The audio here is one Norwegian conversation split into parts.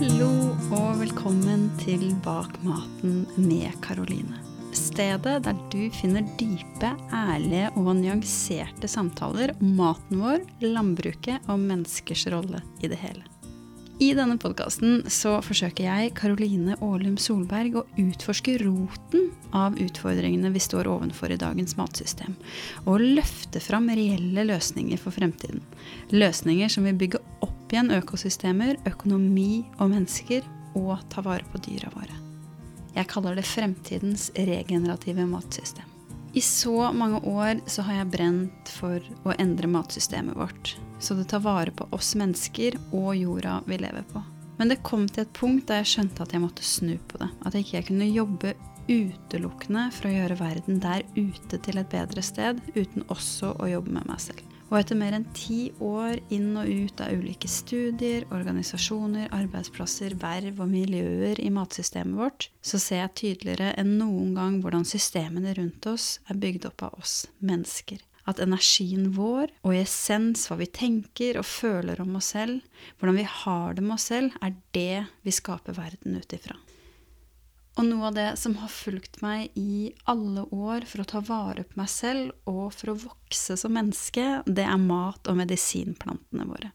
Hallo og velkommen til Bak maten med Karoline. Stedet der du finner dype, ærlige og nyanserte samtaler om maten vår, landbruket og menneskers rolle i det hele. I denne podkasten så forsøker jeg, Karoline Aalum Solberg, å utforske roten av utfordringene vi står ovenfor i dagens matsystem, og løfte fram reelle løsninger for fremtiden. Løsninger som vil bygge igjen økosystemer, økonomi og mennesker, og ta vare på dyra våre. Jeg kaller det fremtidens regenerative matsystem. I så mange år så har jeg brent for å endre matsystemet vårt, så det tar vare på oss mennesker og jorda vi lever på. Men det kom til et punkt da jeg skjønte at jeg måtte snu på det. At jeg ikke kunne jobbe utelukkende for å gjøre verden der ute til et bedre sted, uten også å jobbe med meg selv. Og etter mer enn ti år inn og ut av ulike studier, organisasjoner, arbeidsplasser, verv og miljøer i matsystemet vårt, så ser jeg tydeligere enn noen gang hvordan systemene rundt oss er bygd opp av oss mennesker. At energien vår, og i essens hva vi tenker og føler om oss selv, hvordan vi har det med oss selv, er det vi skaper verden ut ifra. Og noe av det som har fulgt meg i alle år for å ta vare på meg selv og for å vokse som menneske, det er mat- og medisinplantene våre.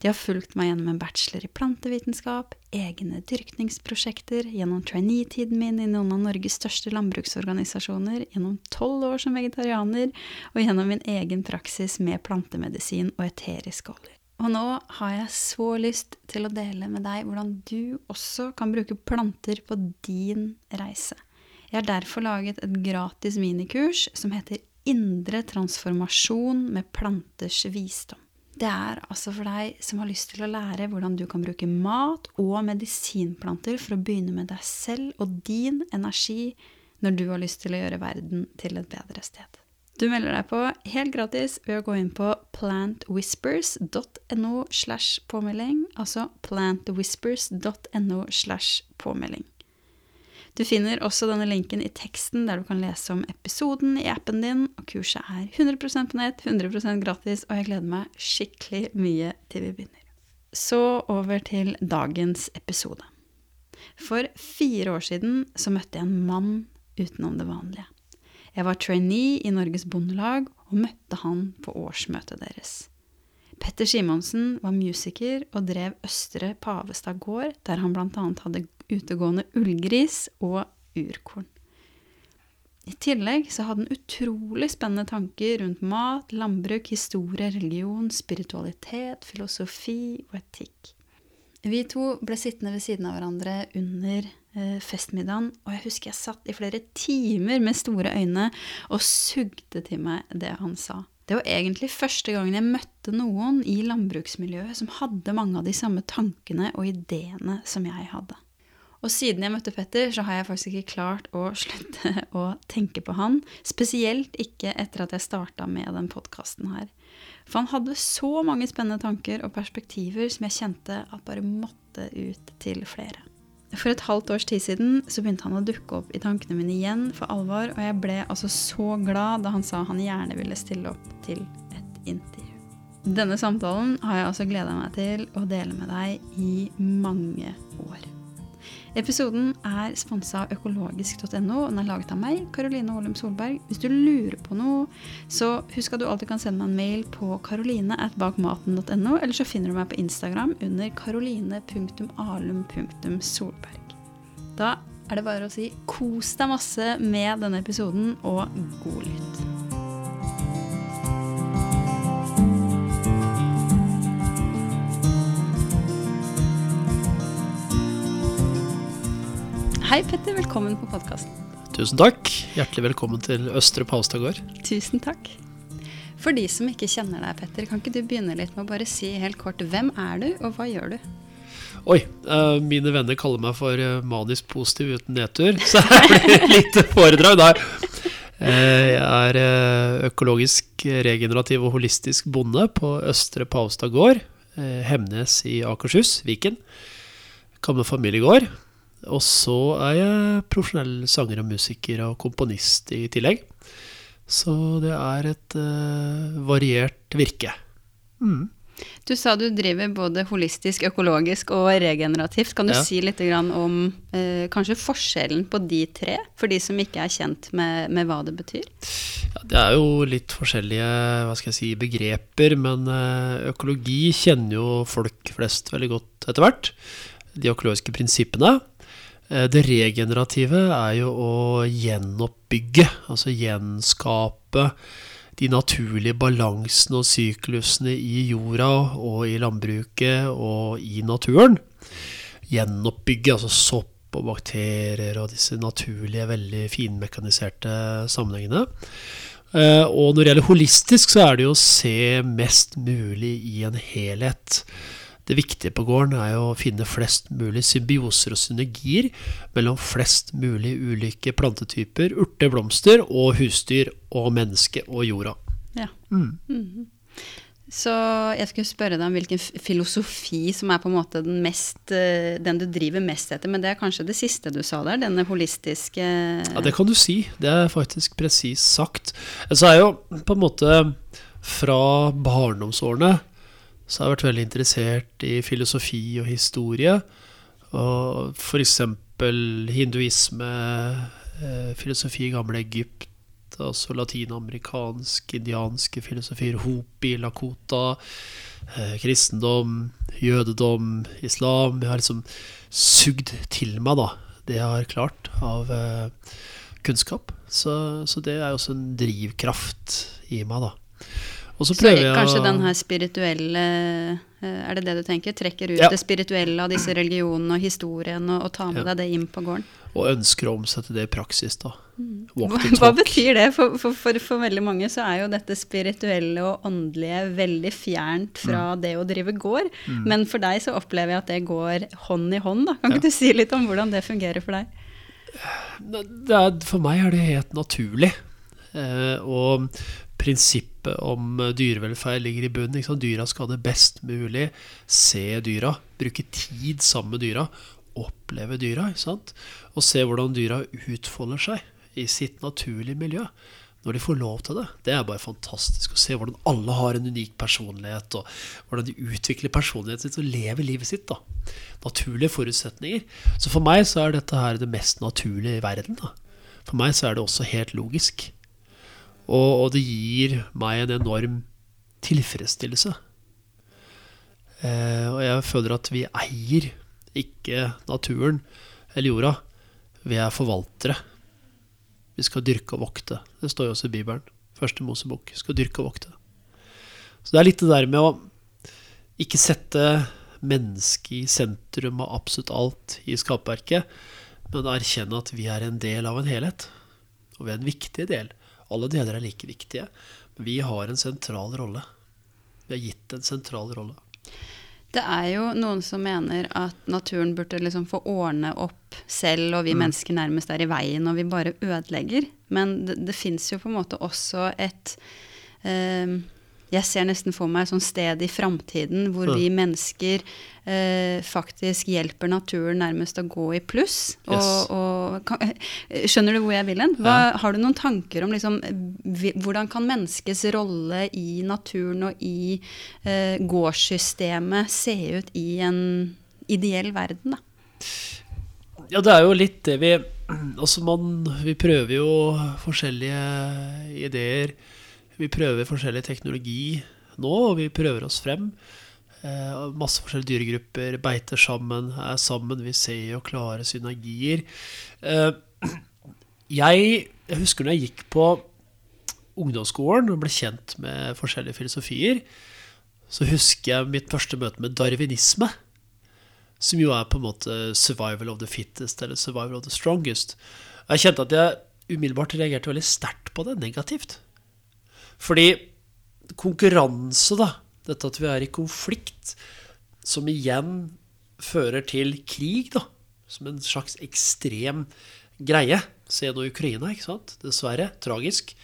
De har fulgt meg gjennom en bachelor i plantevitenskap, egne dyrkningsprosjekter, gjennom trainee-tiden min i noen av Norges største landbruksorganisasjoner, gjennom tolv år som vegetarianer og gjennom min egen praksis med plantemedisin og eteriske oljer. Og nå har jeg så lyst til å dele med deg hvordan du også kan bruke planter på din reise. Jeg har derfor laget et gratis minikurs som heter Indre transformasjon med planters visdom. Det er altså for deg som har lyst til å lære hvordan du kan bruke mat og medisinplanter for å begynne med deg selv og din energi når du har lyst til å gjøre verden til et bedre sted. Du melder deg på helt gratis ved å gå inn på plantwhispers.no slash påmelding, altså plantwhispers.no slash påmelding. Du finner også denne linken i teksten der du kan lese om episoden i appen din, og kurset er 100 på nett, 100% gratis, og jeg gleder meg skikkelig mye til vi begynner. Så over til dagens episode. For fire år siden så møtte jeg en mann utenom det vanlige. Jeg var trainee i Norges Bondelag og møtte han på årsmøtet deres. Petter Simonsen var musiker og drev Østre Pavestad gård, der han bl.a. hadde utegående ullgris og urkorn. I tillegg så hadde han utrolig spennende tanker rundt mat, landbruk, historie, religion, spiritualitet, filosofi og etikk. Vi to ble sittende ved siden av hverandre under Eh, festmiddagen, og jeg husker jeg satt i flere timer med store øyne og sugde til meg det han sa. Det var egentlig første gangen jeg møtte noen i landbruksmiljøet som hadde mange av de samme tankene og ideene som jeg hadde. Og siden jeg møtte Petter, så har jeg faktisk ikke klart å slutte å tenke på han. Spesielt ikke etter at jeg starta med den podkasten her. For han hadde så mange spennende tanker og perspektiver som jeg kjente at bare måtte ut til flere. For et halvt års tid siden så begynte han å dukke opp i tankene mine igjen for alvor, og jeg ble altså så glad da han sa han gjerne ville stille opp til et intervju. Denne samtalen har jeg altså gleda meg til å dele med deg i mange år. Episoden er sponsa av økologisk.no, og den er laget av meg, Karoline Aalum Solberg. Hvis du lurer på noe, så husk at du alltid kan sende meg en mail på karoline.bakmaten.no, eller så finner du meg på Instagram under karoline.alum.solberg. Da er det bare å si kos deg masse med denne episoden, og god lytt. Hei, Petter. Velkommen på podkasten. Tusen takk. Hjertelig velkommen til Østre Paustad gård. Tusen takk. For de som ikke kjenner deg, Petter, kan ikke du begynne litt med å bare si helt kort hvem er du, og hva gjør du? Oi. Uh, mine venner kaller meg for uh, manisk positiv uten nedtur, så det blir litt foredrag der. Uh, jeg er økologisk regenerativ og holistisk bonde på Østre Paustad gård. Hemnes i Akershus, Viken. Gammel familiegård. Og så er jeg profesjonell sanger og musiker og komponist i tillegg. Så det er et uh, variert virke. Mm. Du sa du driver både holistisk, økologisk og regenerativt. Kan du Ja. si litt om eh, kanskje forskjellen på de tre, for de som ikke er kjent med, med hva det betyr? Ja, det er jo litt forskjellige hva skal jeg si, begreper, men eh, økologi kjenner jo folk flest veldig godt etter hvert. De økologiske prinsippene. Eh, Det regenerative er jo å gjenoppbygge, altså gjenskape de naturlige balansene og syklusene i jorda og i landbruket og i naturen. Gjenoppbygge, altså sopp og bakterier og disse naturlige, veldig finmekaniserte sammenhengene. Eh, Og når det gjelder holistisk, så er det jo å se mest mulig i en helhet. Det viktige på gården er jo å finne flest mulig symbioser og synergier mellom flest mulig ulike plantetyper, urter, blomster og husdyr og menneske og jorda. Ja. Mm. Mhm. Så jeg skulle spørre deg om hvilken filosofi som er på en måte den, mest, eh, den du driver mest etter, men det er kanskje det siste du sa der, denne holistiske Ja, det kan du si. Det er faktisk presis sagt. Så er jo på en måte fra barndomsårene så har jeg vært veldig interessert i filosofi og historie. Og f.eks. hinduisme, eh, filosofi i gamle Egypt, altså latinamerikansk, indianske filosofier, hopi, lakota, eh, kristendom, jødedom, islam. Jeg har liksom sugd til meg da, det jeg har klart av eh, kunnskap. Så, så det er også en drivkraft i meg, da. Og så prøver jeg kanskje å den her spirituelle eh, Er det det du tenker? Trekker ut Ja. det spirituelle av disse religionene og historien og, og tar med Ja. deg det inn på gården? Og ønsker å omsette det i praksis, da. Walk Hva, hva betyr det? For, for, for, for veldig mange så er jo dette spirituelle og åndelige veldig fjernt fra Mm. det å drive gård. Men for deg så opplever jeg at det går hånd i hånd. Da. Kan ikke du si litt om hvordan det fungerer for deg? Er, for meg er det helt naturlig. Eh, og prinsippet om dyrevelferd ligger i bunnen. Liksom. Dyra skal ha det best mulig. Se dyra. Bruke tid sammen med dyra. Oppleve dyra. Og se hvordan dyra utfolder seg i sitt naturlige miljø. Når de får lov til det. Det er bare fantastisk å se hvordan alle har en unik personlighet, og hvordan de utvikler personligheten sin og lever livet sitt. da. Naturlige forutsetninger. Så for meg så er dette her det mest naturlige i verden. da. For meg så er det også helt logisk. Og, og det gir meg en enorm tilfredsstillelse. Eh, og jeg føler at vi eier ikke naturen eller jorda. Vi er forvaltere. Vi skal dyrke og vokte. Det står jo også i Bibelen. Første Mosebok. Skal dyrke og vokte. Så det er litt det der med å ikke sette mennesket i sentrum av absolutt alt i skapverket, men erkjenne at vi er en del av en helhet. Og vi er en viktig del. Alle deler er like viktige, men vi har en sentral rolle. Vi har gitt en sentral rolle. Det er jo noen som mener at naturen burde liksom få ordne opp selv, og vi Mm. mennesker nærmest er i veien, og vi bare ødelegger. Men det, det fins jo på en måte også et eh, Jeg ser nesten for meg et sånt sted i framtiden hvor vi mennesker eh, faktisk hjelper naturen nærmest å gå i pluss. Og, Yes. og, kan, skjønner du hvor jeg vil hen? Hva- Har du noen tanker om liksom, hvordan kan menneskets rolle i naturen og i eh, gårdssystemet se ut i en ideell verden, da? Ja, det er jo litt det vi Altså, man Vi prøver jo forskjellige ideer. Vi prøver forskjellig teknologi nå, og vi prøver oss frem. Eh, masse forskjellige dyregrupper beiter sammen, er sammen. Vi ser jo klare synergier. Eh, jeg, jeg husker når jeg gikk på ungdomsskolen og ble kjent med forskjellige filosofier, så husker jeg mitt første møte med darwinisme. Som jo er på en måte 'survival of the fittest' eller 'survival of the strongest'. Jeg kjente at jeg umiddelbart reagerte veldig sterkt på det, negativt. Fordi konkurranse, da, dette at vi er i konflikt, som igjen fører til krig, da, som en slags ekstrem greie. Se nå Ukraina, ikke sant? Dessverre. Tragisk.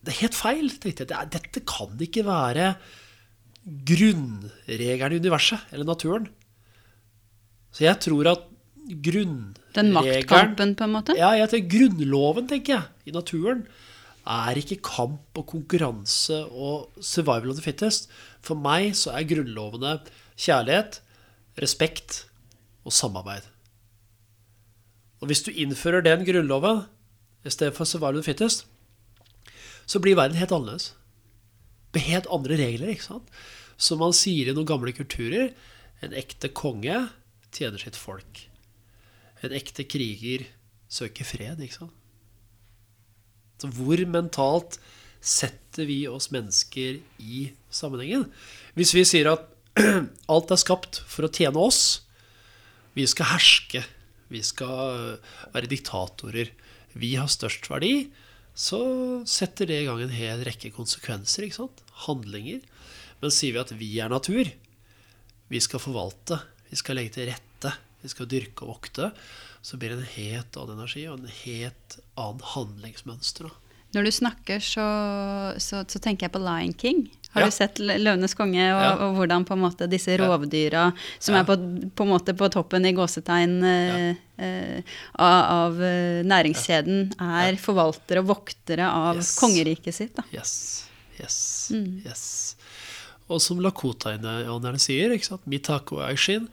Det er helt feil, tenkte jeg. Dette kan ikke være grunnregelen i universet, eller naturen. Så jeg tror at grunnregelen Den maktkampen, på en måte? Ja, jeg tenker grunnloven, tenker jeg, i naturen, er ikke kamp og konkurranse og survival of the fittest. For meg så er grunnlovene kjærlighet, respekt og samarbeid. Og hvis du innfører den grunnloven i stedet for survival of the fittest, så blir verden helt annerledes. Med helt andre regler, ikke sant? Som man sier i noen gamle kulturer, en ekte konge tjener sitt folk. En ekte kriger søker fred, ikke sant? Så hvor mentalt setter vi oss mennesker i sammenhengen? Hvis vi sier at alt er skapt for å tjene oss, vi skal herske, vi skal være diktatorer, vi har størst verdi, så setter det i gang en hel rekke konsekvenser, ikke sant? Handlinger. Men sier vi at vi er natur, vi skal forvalte, vi skal legge til rette, vi skal dyrke og vokte, så blir det en helt annen energi og en helt annen handlingsmønster. Når du snakker, så, så, så, tenker jeg på Lion King. Har Ja. du sett 'Løvenes konge' og, Ja. og hvordan på en måte disse rovdyra, som Ja. er på, på en måte på toppen i gåsetegn eh, eh, av, av eh, næringskjeden, er forvaltere og voktere av Yes. kongeriket sitt? Da. Yes, yes, Mm. yes. Og som lakotaianerne sier, ikke sant? Mitako Aishin,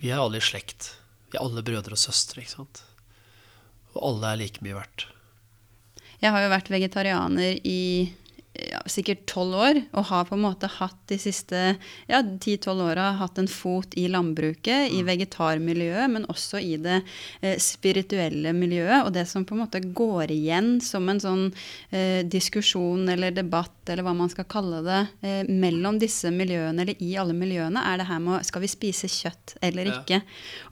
vi er alle i slekt. Er alle brødre og søstre, ikke sant? Og alle er like mye verdt. Jeg har jo vært vegetarianer i ja, sikkert tolv år, og har på en måte hatt de siste ja, ti-tolv åra hatt en fot i landbruket, i vegetarmiljøet, men også i det eh, spirituelle miljøet. Og det som på en måte går igjen som en sånn eh, diskusjon eller debatt, eller hva man skal kalle det, eh, mellom disse miljøene, eller i alle miljøene, er det her med skal vi spise kjøtt eller ikke.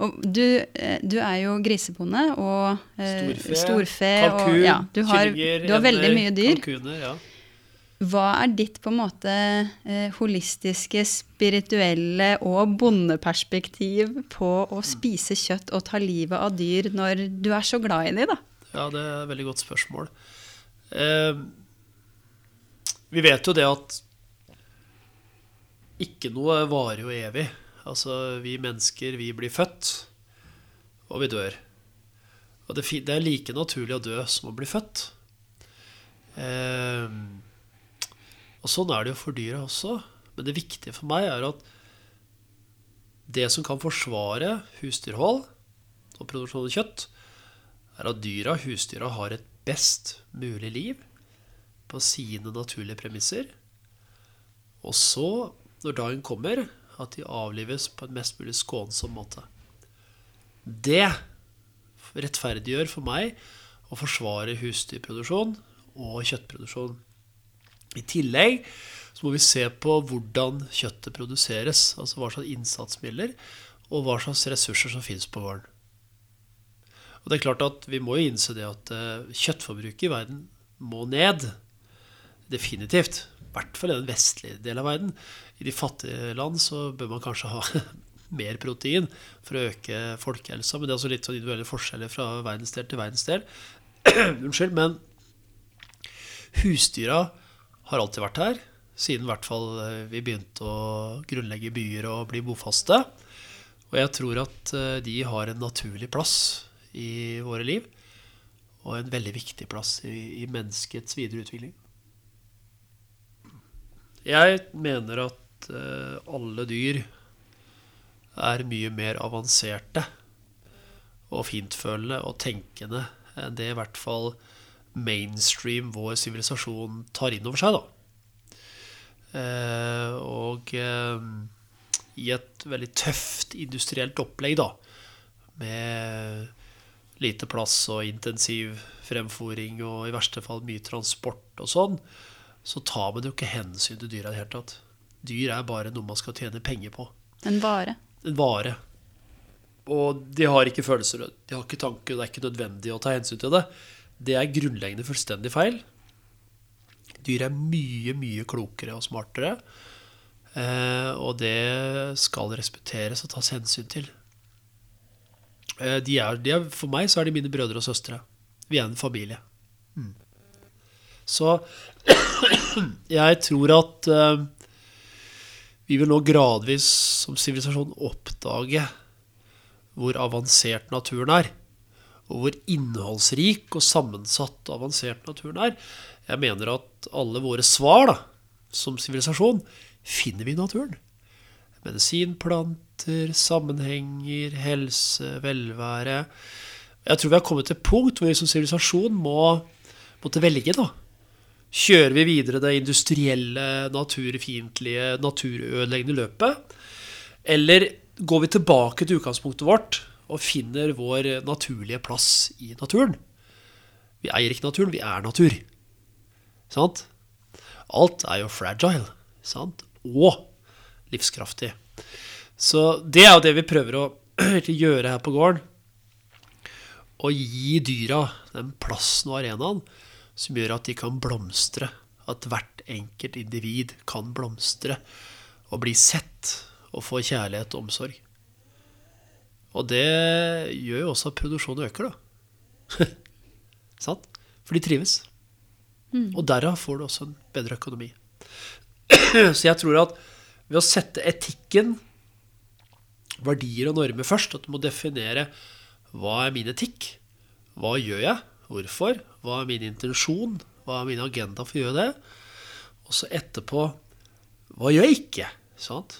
Og du, eh, du er jo grisebonde og eh, Storfe, storfe kalkun, og ja, du har, kyllinger, du har veldig mye dyr. Kalkuner, ja. Hva er ditt på en måte eh, holistiske, spirituelle og bondeperspektiv på å spise kjøtt og ta livet av dyr når du er så glad i dem, da? ja, det er et veldig godt spørsmål. Eh, vi vet jo det at ikke noe varer jo evig. Altså, vi mennesker, vi blir født, og vi dør. Og det, det er like naturlig å dø som å bli født. Eh, og sånn er det jo for dyra også. Men det viktige for meg er at det som kan forsvare husdyrhold og produksjon av kjøtt, er at dyra, husdyra, har et best mulig liv på sine naturlige premisser. Og så, når dagen kommer, at de avlives på en mest mulig skånsom måte. Det rettferdiggjør for meg å forsvare husdyrproduksjon og kjøttproduksjon. I tillegg så må vi se på hvordan kjøttet produseres, altså hva slags innsatsmidler og hva slags ressurser som finnes på gården. Og det er klart at Vi må jo innse det at eh, kjøttforbruket i verden må ned. Definitivt. I hvert fall i den vestlige delen av verden. I de fattige land så bør man kanskje ha mer protein for å øke folkehelsa. Men det er også litt sånn individuelle forskjeller fra verdensdel til verdensdel. Unnskyld, men husdyra har alltid vært her. Siden i hvert fall eh, vi begynte å grunnlegge byer og bli bofaste. Og jeg tror at eh, de har en naturlig plass i våre liv. Og en veldig viktig plass i, i menneskets videre utvikling. Jeg mener at eh, alle dyr er mye mer avanserte og fintfølende og tenkende enn det i hvert fall mainstream vår sivilisasjon tar inn over seg, da. Eh, og eh, i et veldig tøft industrielt opplegg, da, med lite plass og intensiv fremfòring og i verste fall mye transport og sånn, så tar man jo ikke hensyn til dyra i det hele tatt. Dyr er bare noe man skal tjene penger på. En vare. En vare. Og de har ikke følelser, de har ikke tanker, det er ikke nødvendig å ta hensyn til det. Det er grunnleggende fullstendig feil. Dyr er mye, mye klokere og smartere. Eh, og det skal respekteres og tas hensyn til. Eh, de er, de er, for meg så er de mine brødre og søstre. Vi er en familie. Mm. Så jeg tror at uh, vi vil nå gradvis som sivilisasjon oppdage hvor avansert naturen er. Og hvor innholdsrik og sammensatt avansert naturen er. Jeg mener at alle våre svar da, som sivilisasjon finner vi i naturen. Medisinplanter, sammenhenger, helse, velvære. Jeg tror vi har kommet til et punkt hvor vi som sivilisasjon må måtte velge. da. Kjører vi videre det industrielle, naturfiendtlige, naturødeleggende løpet? Eller går vi tilbake til utgangspunktet vårt og finner vår naturlige plass i naturen? Vi eier ikke naturen, vi er natur. Sant? Alt er jo fragile. Sant? Og livskraftig. Så det er jo det vi prøver å gjøre her på gården. Å gi dyra den plassen og arenaen som gjør at de kan blomstre. At hvert enkelt individ kan blomstre og bli sett og få kjærlighet og omsorg. Og det gjør jo også at produksjonen øker, da. Sant? For de trives. Mm. Og derav får du også en bedre økonomi. Så jeg tror at ved å sette etikken, verdier og normer først, at du må definere hva er min etikk, hva gjør jeg, hvorfor, hva er min intensjon, hva er min agenda for å gjøre det, og så etterpå hva gjør jeg ikke? Sant?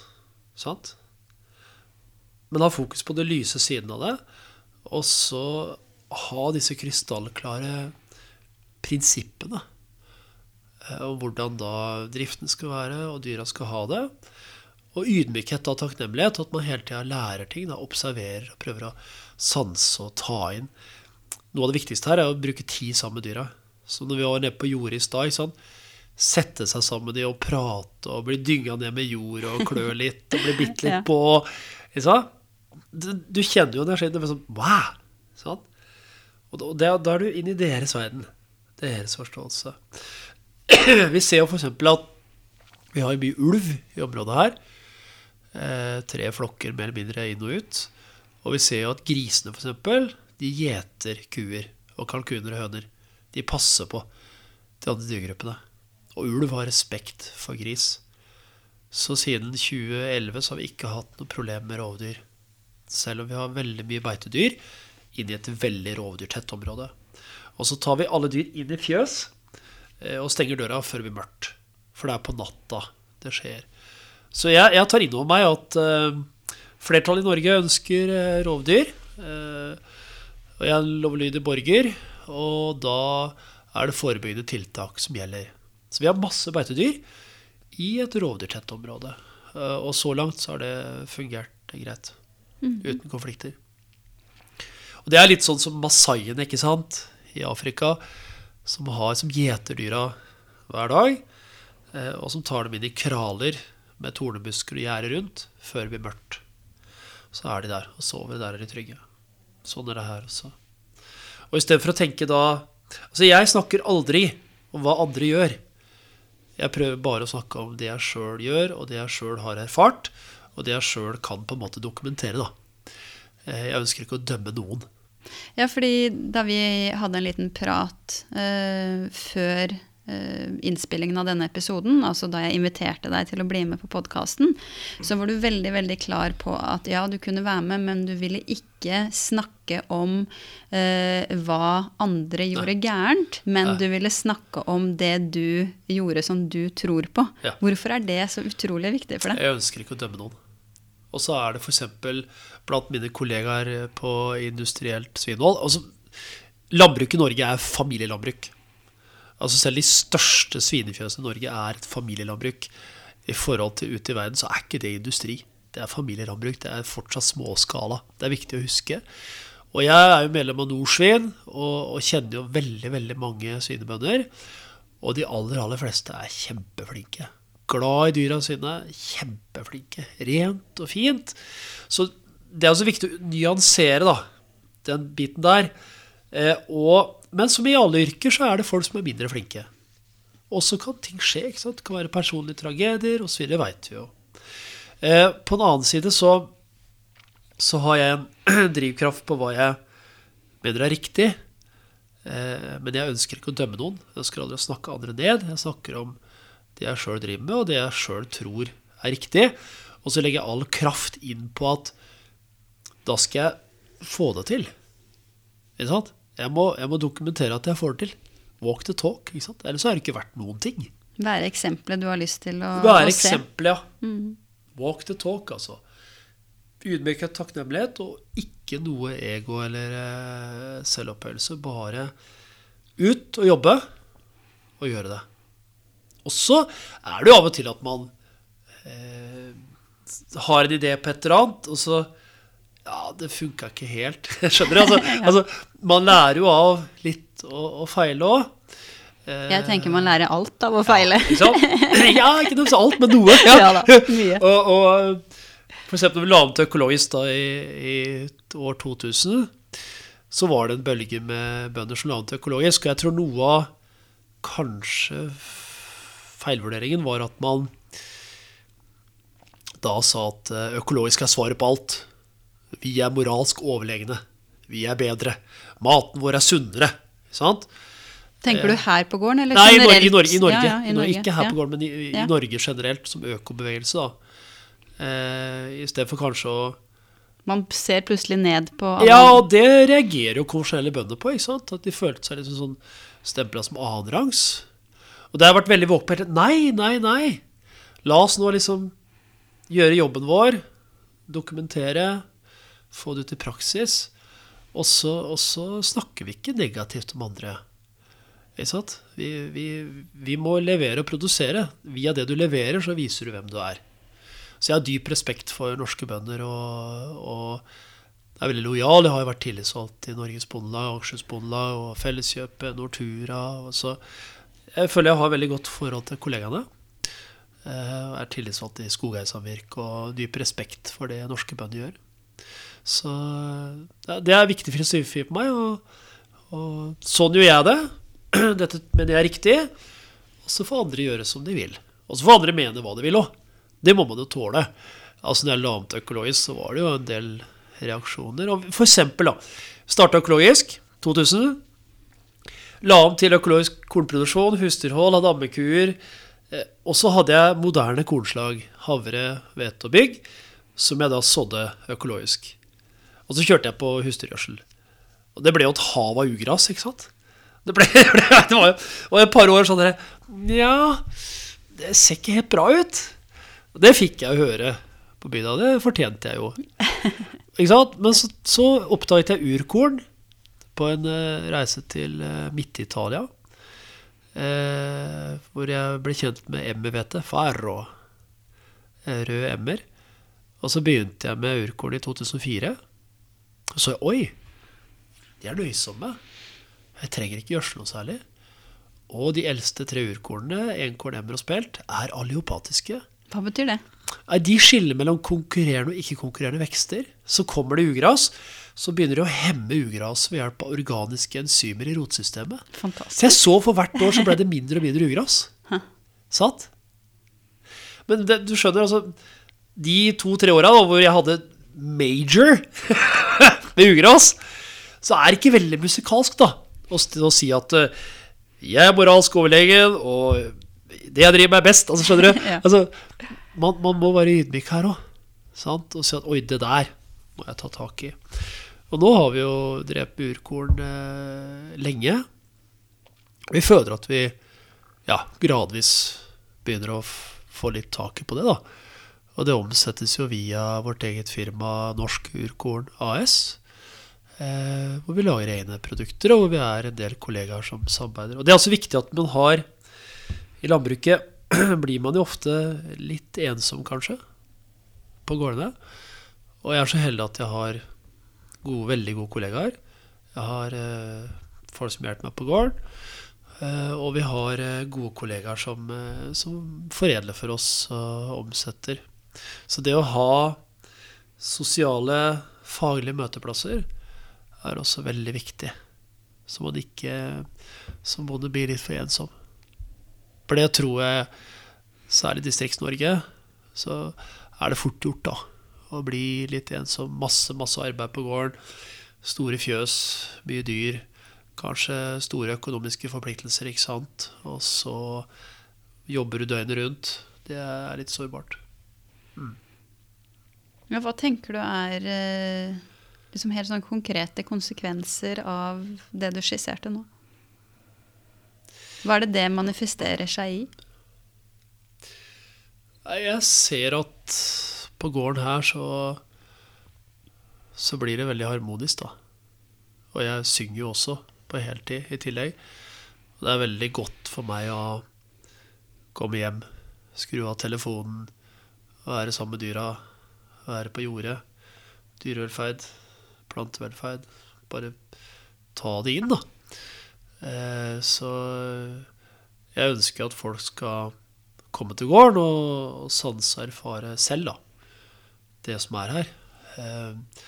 Sant? Men ha fokus på det lyse siden av det, og så ha disse krystallklare prinsippene Og hvordan da driften skal være, og dyra skal ha det. Og ydmykhet og takknemlighet, at man hele tida lærer ting, da, observerer og prøver å sanse og ta inn. Noe av det viktigste her er å bruke tid sammen med dyra. Så når vi var nede på jordet i stad, sånn, sette seg sammen med dem og prate og bli dynga ned med jord og klø litt og bli bitt litt på du, kjenner jo energien. Det er sånn wow! Sånn. Og da, da, er du inn i deres verden. Deres forståelse. Vi ser jo f.eks. at vi har mye ulv i området her. Eh, tre flokker mer eller mindre inn og ut. Og vi ser jo at grisene, f.eks., de gjeter kuer og kalkuner og høner. De passer på de andre dyregruppene. Og ulv har respekt for gris. Så siden 2011 så har vi ikke hatt noen problemer med rovdyr. Selv om vi har veldig mye beitedyr inn i et veldig rovdyrtett område. Og så tar vi alle dyr inn i fjøs eh, og stenger døra før det blir mørkt. For det er på natta det skjer. Så jeg, jeg tar inn over meg at uh, flertallet i Norge ønsker uh, rovdyr. Uh, og jeg er en lovlydig borger, og da er det forebyggende tiltak som gjelder. Så vi har masse beitedyr i et rovdyrtett område. Og så langt så har det fungert greit. Mm. Uten konflikter. Og det er litt sånn som masaiene ikke sant, i Afrika, som, har, som gjeter dyra hver dag. Eh, og som tar dem inn i kraler med tornebusker og gjerde rundt før det blir mørkt. Så er de der og sover. Der er de trygge. Sånn er det her også. Og istedenfor å tenke da Altså, jeg snakker aldri om hva andre gjør. Jeg prøver bare å snakke om det jeg sjøl gjør, og det jeg sjøl har erfart, og det jeg sjøl kan på en måte dokumentere. da. Eh, jeg ønsker ikke å dømme noen. Ja, fordi da vi hadde en liten prat uh, før Eh, innspillingen av denne episoden, altså da jeg inviterte deg til å bli med på podkasten, så var du veldig veldig klar på at ja, du kunne være med, men du ville ikke snakke om eh, hva andre gjorde Nei. gærent, men Nei. du ville snakke om det du gjorde som du tror på. Ja. Hvorfor er det så utrolig viktig for deg? Jeg ønsker ikke å dømme noen. Og så er det f.eks. blant mine kollegaer på industrielt svinhold altså, Landbruk i Norge er familielandbruk. Altså Selv de største svinefjøsene i Norge er et familielandbruk. I forhold til ute i verden så er ikke det industri. Det er familielandbruk. Det er fortsatt småskala. Det er viktig å huske. Og jeg er jo medlem av Norsvin og, og kjenner jo veldig veldig mange svinebønder. Og de aller, aller fleste er kjempeflinke. Glad i dyra sine. Kjempeflinke. Rent og fint. Så det er også viktig å nyansere da, den biten der. Eh, og men som i alle yrker så er det folk som er mindre flinke. Og så kan ting skje. ikke sant? Det kan være personlige tragedier osv. Det veit vi jo. Eh, på en annen side så, så har jeg en drivkraft på hva jeg mener er riktig. Eh, men jeg ønsker ikke å dømme noen. Jeg ønsker aldri å snakke andre ned. Jeg snakker om det jeg sjøl driver med, og det jeg sjøl tror er riktig. Og så legger jeg all kraft inn på at da skal jeg få det til. Ikke sant? Jeg må, jeg må dokumentere at jeg får det til. Walk the talk. ikke sant? Ellers er det ikke vært noen ting. Være eksempelet du har lyst til å, Være å se. eksempel, ja. Mm. Walk the talk, altså. Ydmykhet, takknemlighet, og ikke noe ego eller eh, selvopphøyelse. Bare ut og jobbe, og gjøre det. Og så er det jo av og til at man eh, har en idé på et eller annet, og så Ja, det funka ikke helt. Skjønner du? Altså, altså, man lærer jo av litt å, å feile òg. Jeg tenker man lærer alt av å feile. Ikke? Ja, ikke nødvendigvis alt, men noe. Ja da, mye. og, og for eksempel når vi la om til økologisk da i, i år 2000, så var det en bølge med bønder som la om til økologisk. Og jeg tror noe av kanskje feilvurderingen var at man da sa at eh, økologisk er svaret på alt. Vi er moralsk overlegne. Vi er bedre. Maten vår er sunnere. Sant? Tenker du her på gården, eller Nei, i Norge. I Norge, i Norge. Ja, ja, i Norge. Ikke her ja. på gården, men i, i. Norge generelt, som økobevegelse. da. Eh, I stedet for kanskje å Man ser plutselig ned på alle Ja, og det reagerer jo kommersielle bønder på. ikke sant? At de følte seg litt sånn stempla som annenrangs. Og det har vært veldig våkent Nei, nei, nei. La oss nå liksom gjøre jobben vår. Dokumentere. Få det ut i praksis. Og så, snakker vi ikke negativt om andre. Ikke sant? Vi, vi, vi må levere og produsere. Via det du leverer, så viser du hvem du er. Så jeg har dyp respekt for norske bønder og, og er veldig lojal. Jeg har jo vært tillitsvalgt i Norges Bondelag, Akershus Bondelag og Felleskjøpet, Nortura. Og så jeg føler jeg har veldig godt forhold til kollegaene. Jeg er tillitsvalgt i Skogeiersamvirket og dyp respekt for det norske bønder gjør. Så det er viktig filosofi på meg, og, og sånn gjør jeg det. Dette mener jeg er riktig. Og så får andre gjøre som de vil. Og så får andre mene hva de vil òg. Det må man jo tåle. Altså Når jeg la om økologisk, så var det jo en del reaksjoner. Og for eksempel, da. Starta økologisk 2000. La om til økologisk kornproduksjon, husdyrhold, hadde ammekuer. Eh, Og så hadde jeg moderne kornslag. Havre, hvete og bygg. Som jeg da sådde økologisk. Og så kjørte jeg på husdyrgjødsel. Og det ble jo et hav av ugras, ikke sant? Det ble, det var jo og et par år sånn derre Ja, det ser ikke helt bra ut. Og det fikk jeg høre på bygda. Det fortjente jeg jo. Ikke sant? Men så, så oppdaget jeg urkorn på en eh, reise til uh, Midt-Italia. eh, hvor jeg ble kjent med emmerhvete. Farro. eh, rød emmer. Og så begynte jeg med urkorn i 2004. Og så oi, de er nøysomme. Jeg trenger ikke gjødsle noe særlig. Og de eldste tre urkornene, enkorn, emmer og spelt, er aleopatiske. Hva betyr det? De skiller mellom konkurrerende og ikke-konkurrerende vekster. Så kommer det ugras, så begynner å hemme ugras ved hjelp av organiske enzymer i rotsystemet. Så jeg så for hvert år så ble det mindre og mindre ugras. Satt? Sant? Men det, du skjønner, altså De to-tre åra hvor jeg hadde major med ugras, så er det ikke veldig musikalsk, da, å, å si at eh, jeg er moralsk overlegen, og det jeg driver med, er best. Altså, skjønner du? Ja. Altså, man, man må være ydmyk her òg. Og si at oi, det der må jeg ta tak i. Og nå har vi jo drept burkorn urkorn eh, lenge. Vi føler at vi ja, gradvis begynner å få litt taket på det, da. Og det omsettes jo via vårt eget firma Norsk Urkorn AS. Eh, hvor vi lager egne produkter, og hvor vi er en del kollegaer som samarbeider. Og det er også viktig at man har I landbruket blir man jo ofte litt ensom, kanskje, på gårdene. Og jeg er så heldig at jeg har gode, veldig gode kollegaer. Jeg har eh, folk som hjelper meg på gården. Eh, og vi har eh, gode kollegaer som, som foredler for oss og omsetter. Så det å ha sosiale, faglige møteplasser er også veldig viktig. Så man ikke som bonde bli litt for ensom. For det tror jeg, særlig i Distrikts-Norge, så er det fort gjort, da. Å bli litt ensom. Masse, masse arbeid på gården. Store fjøs, mye dyr. Kanskje store økonomiske forpliktelser, ikke sant. Og så jobber du døgnet rundt. Det er litt sårbart. Ja, hva tenker du er eh, liksom helt sånn konkrete konsekvenser av det du skisserte nå? Hva er det det manifesterer seg i? Jeg ser at på gården her så så blir det veldig harmonisk, da. Og jeg synger jo også på heltid i tillegg. Og det er veldig godt for meg å komme hjem, skru av telefonen, være sammen med dyra, være på jordet. Dyrevelferd, plantevelferd. Bare ta det inn, da. Eh, så jeg ønsker at folk skal komme til gården og, sanse og erfare selv, da. Det som er her. Eh,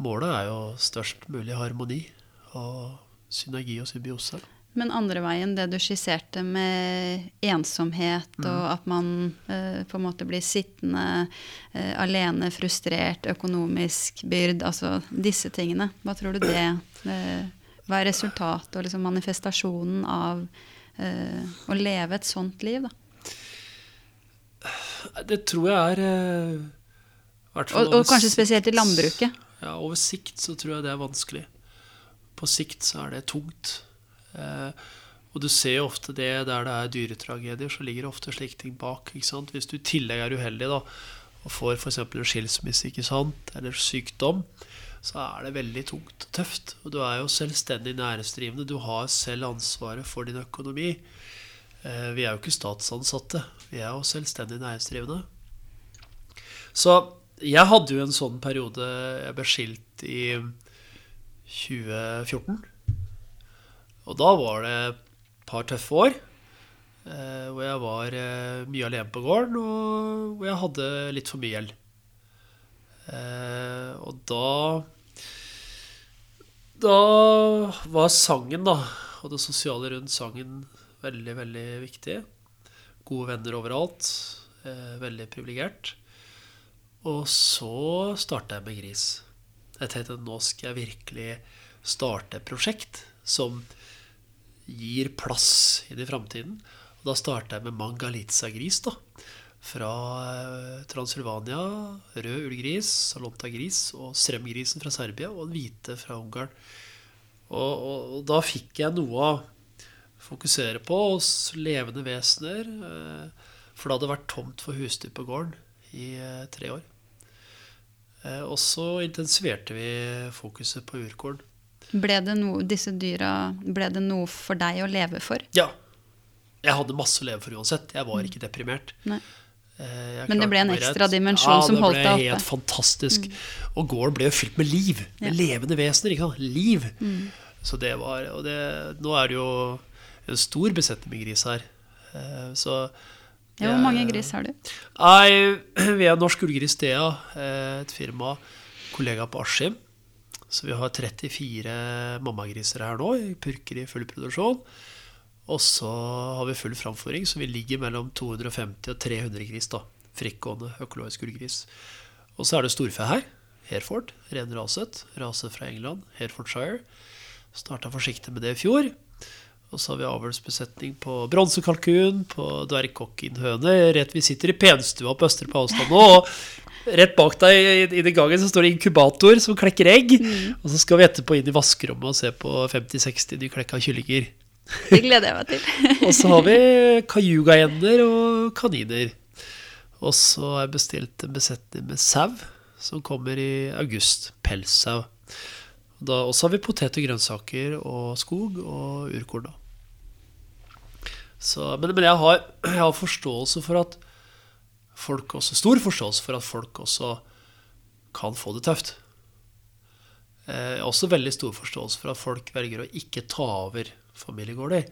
målet er jo størst mulig harmoni og synergi og symbiose. Men andre veien, det du skisserte med ensomhet mm. og at man eh, på en måte blir sittende eh, alene, frustrert, økonomisk byrd, altså disse tingene. Hva tror du det eh, Hva er resultatet og liksom manifestasjonen av eh, å leve et sånt liv, da? Det tror jeg er eh, og, og kanskje spesielt i landbruket? Ja, over sikt så tror jeg det er vanskelig. På sikt så er det tungt. Eh, og du ser jo ofte det der det er dyretragedier, så ligger det ofte slike ting bak. ikke sant? Hvis du i tillegg er uheldig da, og får f.eks. en skilsmisse eller sykdom, så er det veldig tungt og tøft. Og du er jo selvstendig næringsdrivende. Du har selv ansvaret for din økonomi. Eh, vi er jo ikke statsansatte. Vi er jo selvstendig næringsdrivende. Så jeg hadde jo en sånn periode Jeg ble skilt i 2014. Og da var det et par tøffe år. Eh, hvor jeg var eh, mye alene på gården, og hvor jeg hadde litt for mye gjeld. Eh, og da Da var sangen, da, og det sosiale rundt sangen veldig, veldig viktig. Gode venner overalt. Veldig privilegert. Og så starta jeg med gris. Jeg tenkte at nå skal jeg virkelig starte et prosjekt som gir plass inn i framtiden. Og da starta jeg med Mangalitsa-gris. da. Fra eh, Transylvania, rød ullgris, salonta-gris og strømgrisen fra Serbia og den hvite fra Ungarn. Og, og, og, da fikk jeg noe å fokusere på hos levende vesener. Eh, for det hadde vært tomt for husdyr på gården i eh, tre år. Eh, og så intensiverte vi fokuset på urkorn. Ble det noe, disse dyra, ble det noe for deg å leve for? Ja. Jeg hadde masse å leve for uansett. Jeg var ikke deprimert. Nei. Eh, Men det ble en ekstra dimensjon ja, som holdt deg oppe? Ja, det ble helt fantastisk. Mm. Og gården ble jo fylt med liv. Med ja. levende vesener. ikke sant? Liv. Mm. Så det var Og det, nå er det jo en stor besetning med gris her. Så ja, hvor mange gris har du? Nei, vi er Norsk Ullgris DA, eh, et firma, kollega på Askim. Så vi har 34 mammagriser her nå, purker i full produksjon. Og så har vi full framføring, så vi ligger mellom 250 og 300 gris. da, Frittgående økologisk ullgris. Og så er det storfe her. Hereford, ren raset. Raset fra England. Herefordshire. Starta forsiktig med det i fjor. Og så har vi avlsbesetning på bronsekalkun, på dvergkokkinhøne. Rett vi sitter i penstua på Østre Pausland nå. Og rett bak deg i den gangen så står det inkubator som klekker egg. Mm. Og så skal vi etterpå inn i vaskerommet og se på 50-60 nyklekka kyllinger. Det gleder jeg meg til. og så har vi kajugaender og kaniner. Og så har jeg bestilt en besetning med sau, som kommer i august. Pelssau. Og så har vi potet og grønnsaker og skog og urkorn. da. Så, men, men jeg, har, jeg, har, forståelse for at folk også Stor forståelse for at folk også kan få det tøft. Eh, jeg har også veldig stor forståelse for at folk velger å ikke ta over familiegårder.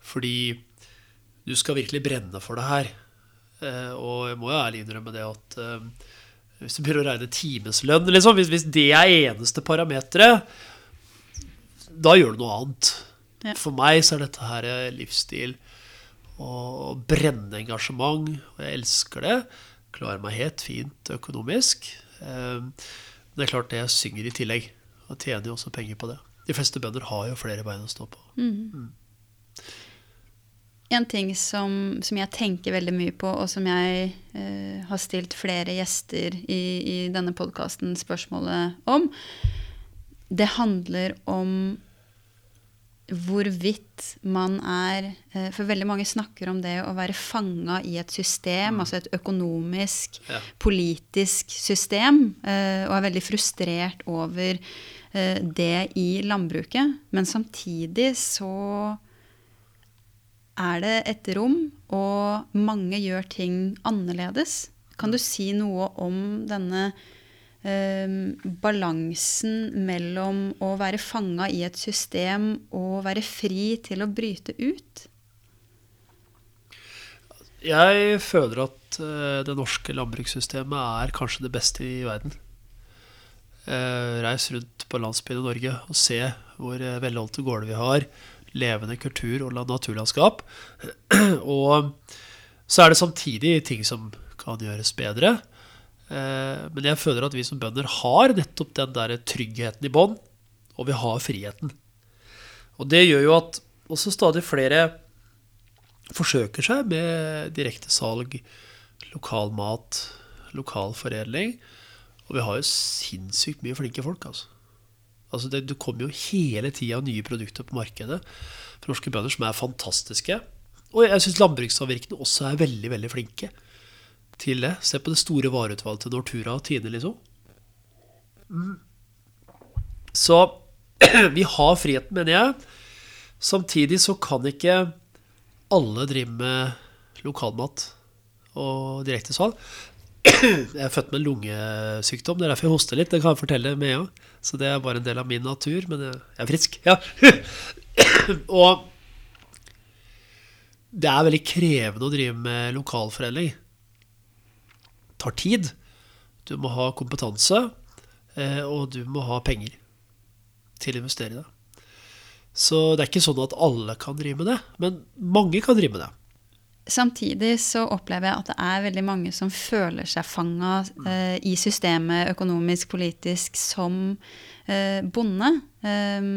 Fordi du skal virkelig brenne for det her. Eh, og jeg må jo ærlig innrømme det at eh, hvis du begynner å regne timeslønn liksom, hvis, hvis, det er eneste parameteret, da gjør du noe annet. Ja. For meg så er dette her livsstil og brennende engasjement. Og jeg elsker det. Klarer meg helt fint økonomisk. Ehm, men det er klart det jeg synger i tillegg. Og tjener jo også penger på det. De fleste bønder har jo flere bein å stå på. Mm. Mm. En ting som, som, jeg tenker veldig mye på, og som jeg eh, har stilt flere gjester i, i denne podkasten spørsmålet om, det handler om hvorvidt man er eh, For veldig mange snakker om det å være fanga i et system, mm. altså et økonomisk, ja. politisk system, eh, og er veldig frustrert over eh, det i landbruket. Men samtidig så er det et rom, og mange gjør ting annerledes. Kan du si noe om denne balansen mellom å være fanga i et system og være fri til å bryte ut? Jeg føler at uh, det norske landbrukssystemet er kanskje det beste i verden. Uh, reis rundt på landsbyen i Norge og se hvor uh, velholdte gårder vi har. Levende kultur og naturlandskap. og så er det samtidig ting som kan gjøres bedre. Eh, men jeg føler at vi som bønder har nettopp den der tryggheten i bånn, og vi har friheten. Og det gjør jo at også stadig flere forsøker seg med direkte salg, lokal mat, lokal foredling. Og vi har jo sinnssykt mye flinke folk, altså. altså det, det kommer jo hele tida nye produkter på markedet for norske bønder som er fantastiske. Og jeg syns landbrukssamvirkene også er veldig, veldig flinke til det. Se på det store vareutvalget til Nortura og Tine, liksom. Så vi har friheten, mener jeg. Samtidig så kan ikke alle drive med lokalmat og direktesalg. Jeg er født med lungesykdom, det er derfor jeg hoster litt. Det kan jeg fortelle med en gang. Så det er bare en del av min natur, men jeg er frisk. Ja. og det er veldig krevende å drive med lokalforedling tar tid. Du må ha kompetanse, eh, og du må ha penger til å investere i det. Så det er ikke sånn at alle kan drive med det, men mange kan drive med det. Samtidig så opplever jeg at det er veldig mange som føler seg fanga eh, i systemet økonomisk, politisk, som eh, bonde. Eh,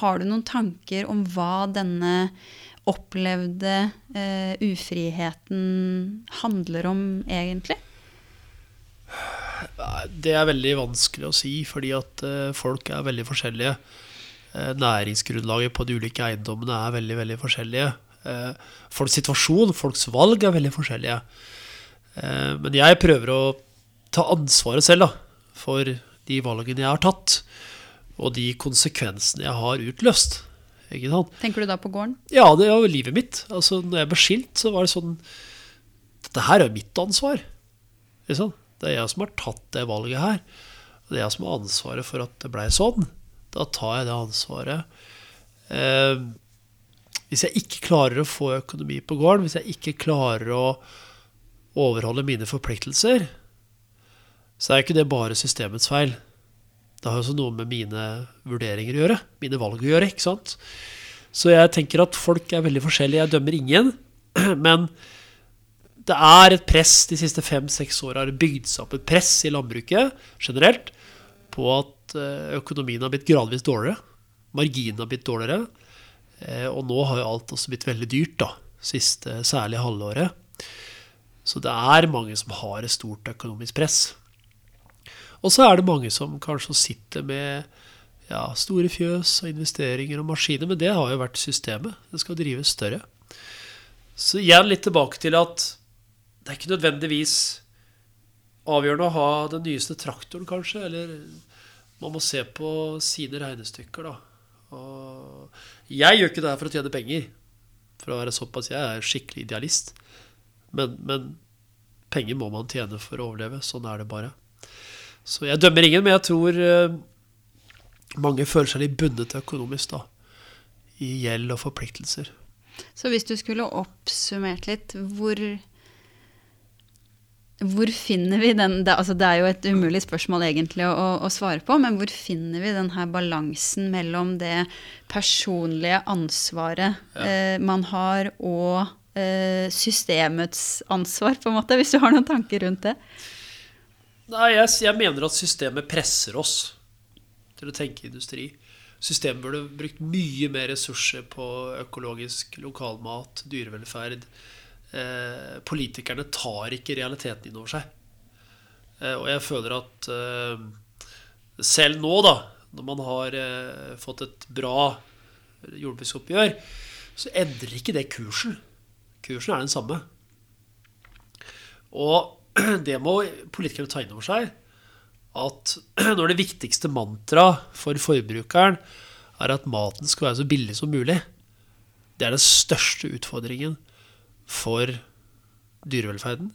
har du noen tanker om hva denne opplevde uh, ufriheten handler om, egentlig? Det er veldig vanskelig å si, fordi at uh, folk er veldig forskjellige. Uh, næringsgrunnlaget på de ulike eiendommene er veldig, veldig forskjellige. folks situasjon, folks valg er veldig forskjellige. men jeg prøver å ta ansvaret selv da, for de valgene jeg har tatt, og de konsekvensene jeg har utløst. Ikke sant? Tenker du da på gården? Ja, det var livet mitt. Altså, når jeg ble skilt, så var det sånn Dette her er mitt ansvar. Liksom. Det er jeg som har tatt det valget her. Det er jeg som har ansvaret for at det blei sånn. Da tar jeg det ansvaret. Eh, hvis jeg ikke klarer å få økonomi på gården, hvis jeg ikke klarer å overholde mine forpliktelser, så er ikke det bare systemets feil. Det har også noe med mine vurderinger å gjøre. Mine valg å gjøre. ikke sant? Så jeg tenker at folk er veldig forskjellige. Jeg dømmer ingen. Men det er et press de siste fem-seks åra har bygd seg opp et press i landbruket generelt på at eh, økonomien har blitt gradvis dårligere. Marginen har blitt dårligere. Eh, og nå har jo alt også blitt veldig dyrt, da. Siste, særlig halvåret. Så det er mange som har et stort økonomisk press. Og så er det mange som kanskje sitter med ja, store fjøs og investeringer og maskiner, men det har jo vært systemet. Det skal drives større. Så igjen litt tilbake til at det er ikke nødvendigvis avgjørende å ha den nyeste traktoren, kanskje. Eller man må se på sine regnestykker, da. Og jeg gjør ikke det her for å tjene penger. For å være såpass Jeg er skikkelig idealist. Men, men penger må man tjene for å overleve. Sånn er det bare. Så jeg dømmer ingen, men jeg tror eh, mange føler seg litt bundet økonomisk da, i gjeld og forpliktelser. Så hvis du skulle oppsummert litt, hvor, hvor finner vi den det, altså det, er jo et umulig spørsmål egentlig å, å, svare på, men hvor finner vi den her balansen mellom det personlige ansvaret ja. eh, man har, og eh, systemets ansvar, på en måte, hvis du har noen tanker rundt det? Nei, jeg, jeg, mener at systemet presser oss til å tenke industri. Systemet burde brukt mye mer ressurser på økologisk lokalmat, dyrevelferd. Eh, politikerne tar ikke realiteten inn over seg. Eh, og jeg føler at eh, selv nå, da, når man har eh, fått et bra jordbruksoppgjør, så endrer ikke det kursen. Kursen er den samme. Og det må politikerne ta inn over seg. At når det viktigste mantra for forbrukeren er at maten skal være så billig som mulig, det er den største utfordringen for dyrevelferden,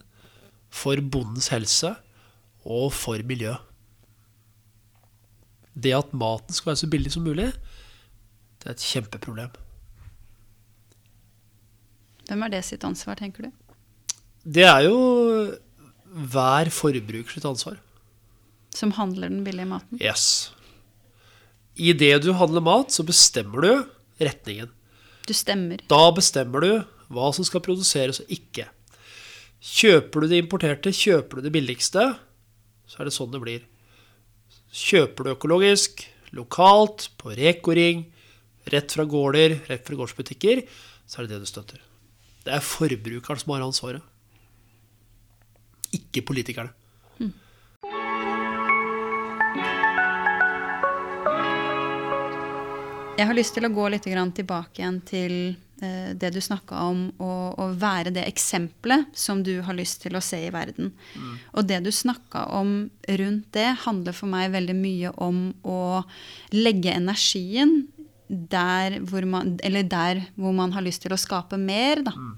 for bondens helse og for miljø. Det at maten skal være så billig som mulig, det er et kjempeproblem. Hvem er det sitt ansvar, tenker du? Det er jo hver forbruker sitt ansvar. Som handler den billige maten? Yes. I det du handler mat, så bestemmer du retningen. Du stemmer. Da bestemmer du hva som skal produseres og ikke. Kjøper du det importerte, kjøper du det billigste, så er det sånn det blir. Kjøper du økologisk, lokalt, på Reko-ring, rett fra gårder, rett fra gårdsbutikker, så er det det du støtter. Det er forbrukeren som har ansvaret. Ikke politikerne. Jeg har lyst til å gå litt tilbake igjen til eh, det du snakka om, å, å, være det eksempelet som du har lyst til å se i verden. Mm. Og det du snakka om rundt det, handler for meg veldig mye om å legge energien der hvor man, eller der hvor man har lyst til å skape mer. Da. Mm.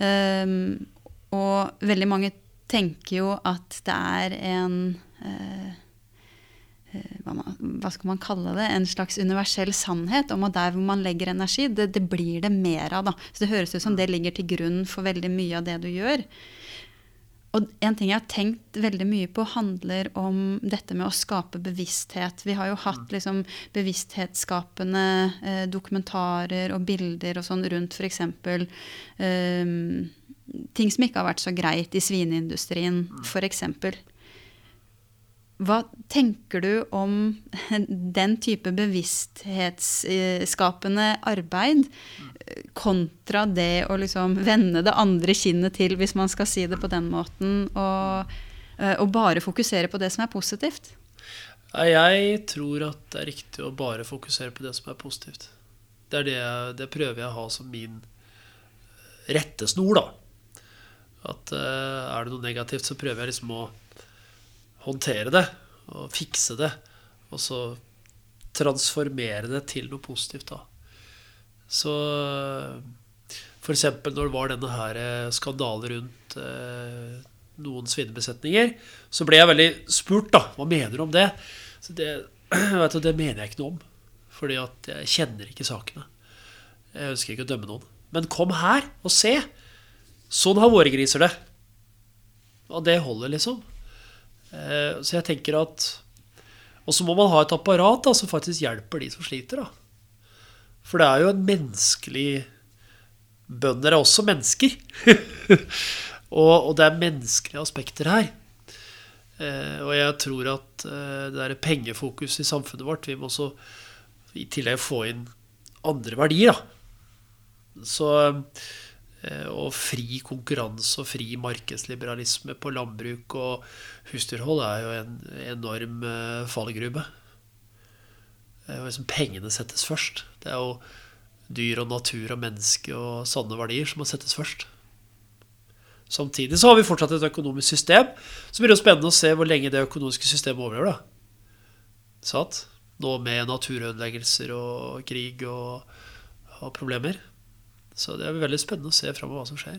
Um, og veldig mange tenker jo at det er en uh, hva, skal man kalle det, en slags universell sannhet om at der hvor man legger energi, det, det blir det mer av. Da. Så det høres ut som det ligger til grunn for veldig mye av det du gjør. Og en ting jeg har tenkt veldig mye på, handler om dette med å skape bevissthet. Vi har jo hatt liksom bevissthetsskapende eh, dokumentarer og bilder og sånn rundt f.eks. Eh, ting som ikke har vært så greit i svineindustrien, f.eks. Hva tenker du om den type bevissthetsskapende arbeid kontra det å liksom vende det andre kinnet til, hvis man skal si det på den måten, og, eh, og bare fokusere på det som er positivt? Jeg tror at det er riktig å bare fokusere på det som er positivt. Det, er det, det prøver jeg å ha som min rettesnor, da. At eh, er det noe negativt, så prøver jeg liksom å håndtere det og fikse det. Og så transformere det til noe positivt, da. Så f.eks. når det var denne her eh, skandalen rundt eh, noen svinebesetninger, så ble jeg veldig spurt, da. Hva mener du om det? Så det, du, det mener jeg ikke noe om. Fordi at jeg kjenner ikke sakene. Jeg ønsker ikke å dømme noen. Men kom her og se. Sånn har våre griser det. Og det holder, liksom. Eh, så jeg tenker at Og så må man ha et apparat da, som faktisk hjelper de som sliter. da. For det er jo en menneskelig Bønder er også mennesker. og, og, det er menneskelige aspekter her. Eh, og jeg tror at eh, det der pengefokus i samfunnet vårt Vi må også i tillegg få inn andre verdier. da. Så og fri konkurranse og fri markedsliberalisme på landbruk og husdyrhold er jo en enorm eh, fallgrube. Liksom pengene settes først. Det er jo dyr og natur og menneske og sanne verdier som må settes først. Samtidig så har vi fortsatt et økonomisk system. Så blir det jo spennende å se hvor lenge det økonomiske systemet overlever. da. Satt? Nå med naturødeleggelser og krig og, og problemer. Så det er veldig spennende å se framover hva som skjer.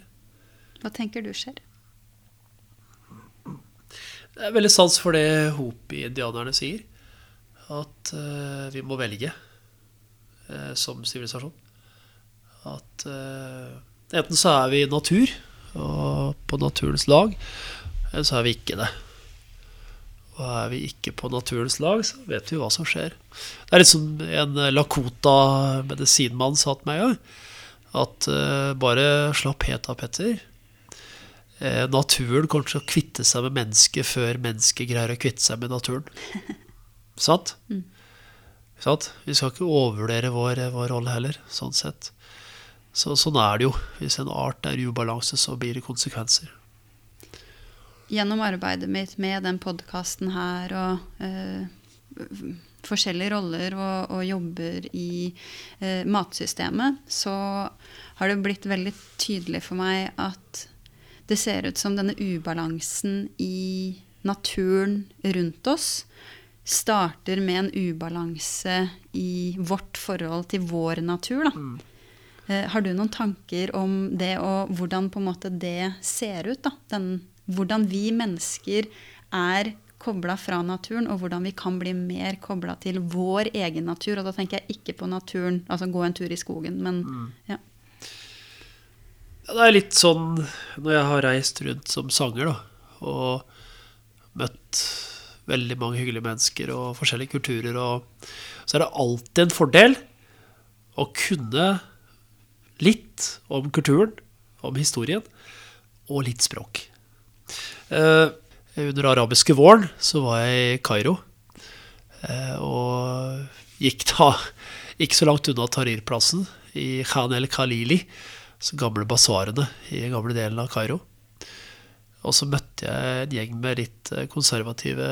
Hva tenker du skjer? Det er veldig sans for det Hopi-indianerne sier. At uh, vi må velge uh, som sivilisasjon. At uh, enten så er vi natur, og på naturens lag, eller så er vi ikke det. Og er vi ikke på naturens lag, så vet vi hva som skjer. Det er litt som en Lakota-medisinmann sa til meg en gang at uh, bare slapp helt av, Petter. Uh, naturen kommer til å kvitte seg med mennesket før mennesket greier å kvitte seg med naturen. Sant? Mm. Sant? Vi skal ikke overvurdere vår, vår rolle heller, sånn sett. Så, sånn er det jo. Hvis en art er i ubalanse, så blir det konsekvenser. Gjennom arbeidet mitt med den podkasten her og eh, forskjellige roller og, og jobber i eh, matsystemet, så har det blitt veldig tydelig for meg at det ser ut som denne ubalansen i naturen rundt oss starter med en ubalanse i vårt forhold til vår natur. Da. Eh, har du noen tanker om det, og hvordan på en måte det ser ut? Den, hvordan vi mennesker er kobla fra naturen, og hvordan vi kan bli mer kobla til vår egen natur. Og da tenker jeg ikke på naturen, altså gå en tur i skogen, men mm. Ja, det er litt sånn når jeg har reist rundt som sanger, da, og møtt veldig mange hyggelige mennesker og forskjellige kulturer, og så er det alltid en fordel å kunne litt om kulturen, om historien, og litt språk. Eh, under arabiske våren så var jeg i Kairo, eh, og gikk da ikke så langt unna Tahrir-plassen i Khan el-Khalili, så gamle basarene i den gamle delen av Kairo. Og så møtte jeg en gjeng med litt eh, konservative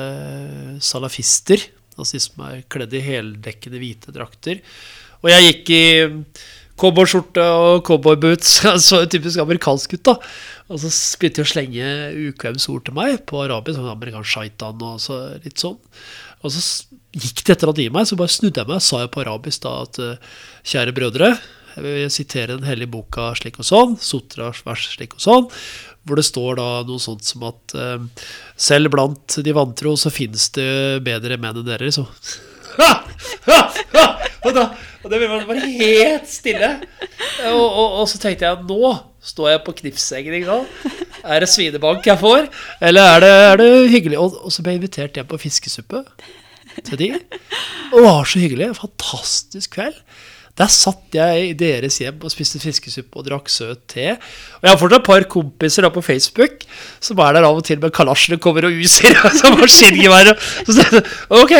salafister. Altså de som er kledd i heldekkende hvite drakter. Og jeg gikk i cowboyskjorte og cowboyboots. Så typisk amerikansk ut, da. Og så begynte de å slenge ukvemsord til meg på arabisk, sånn amerikansk shaitan og så litt sånn. Og så gikk det etter at i meg, så bare snudde jeg meg og sa jeg på arabisk da at eh, kjære brødre, jeg vil sitere den hellige boka slik og sånn, Sotras vers slik og sånn, hvor det står da noe sånt som at eh, selv blant de vantro så finnes det bedre menn enn dere, liksom. og, da, og det ble bare helt stille. Og, og, og så tenkte jeg nå står jeg på knivseggen. ikke? Er det svinebank jeg får, eller er det, er det hyggelig? Og, og, så ble jeg invitert hjem på fiskesuppe til de. Og det var så hyggelig. Fantastisk kveld. Der satt jeg i deres hjem og spiste fiskesuppe og drakk søt te. Og jeg har fortsatt et par kompiser da på Facebook som er der av og til med kalasjene kommer og user som maskingevær. Så, ok,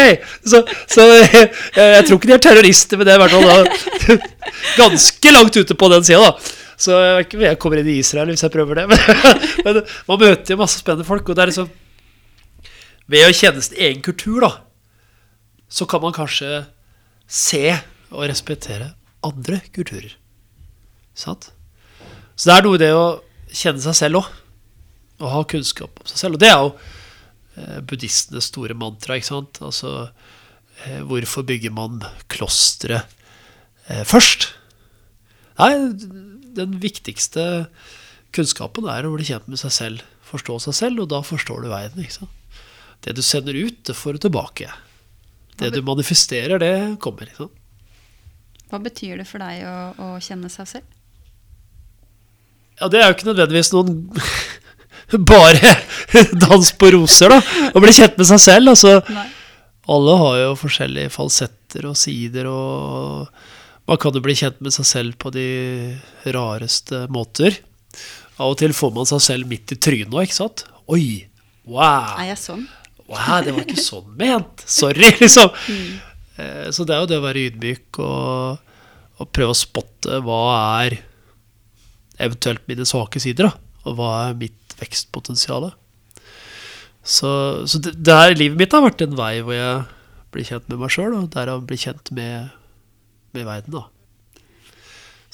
så, så jeg, jeg, tror ikke de er terrorister, men det er i hvert fall ganske langt ute på den sida, da. Så jeg jeg kommer inn i Israel hvis jeg prøver det. Men, men man møter jo masse spennende folk, og det er liksom Ved å kjenne sin egen kultur, da, så kan man kanskje se å respektere andre kulturer. Sant? Så det er noe i det å kjenne seg selv òg. Å ha kunnskap om seg selv. Og det er jo eh, buddhistenes store mantra. ikke sant? Altså, eh, hvorfor bygger man klostre eh, først? Nei, den viktigste kunnskapen er å bli kjent med seg selv. Forstå seg selv, og da forstår du verden. ikke sant? Det du sender ut, det får du tilbake. Det du manifesterer, det kommer. ikke sant? Hva betyr det for deg å, å, kjenne seg selv? Ja, det er jo ikke nødvendigvis noen bare dans på roser, da. Å bli kjent med seg selv. Altså, alle har jo forskjellige falsetter og sider, og man kan jo bli kjent med seg selv på de rareste måter. Av og til får man seg selv midt i trynet òg, ikke sant? Oi! Wow! Er jeg sånn? Wow, det var ikke sånn ment! Sorry, liksom. Mm. Eh, så det er jo det å være ydmyk og, og prøve å spotte hva er eventuelt mine svake sider, da, og hva er mitt vekstpotensial. Så, så det, det her, livet mitt har vært en vei hvor jeg blir kjent med meg sjøl, og derav blir kjent med, med verden. da.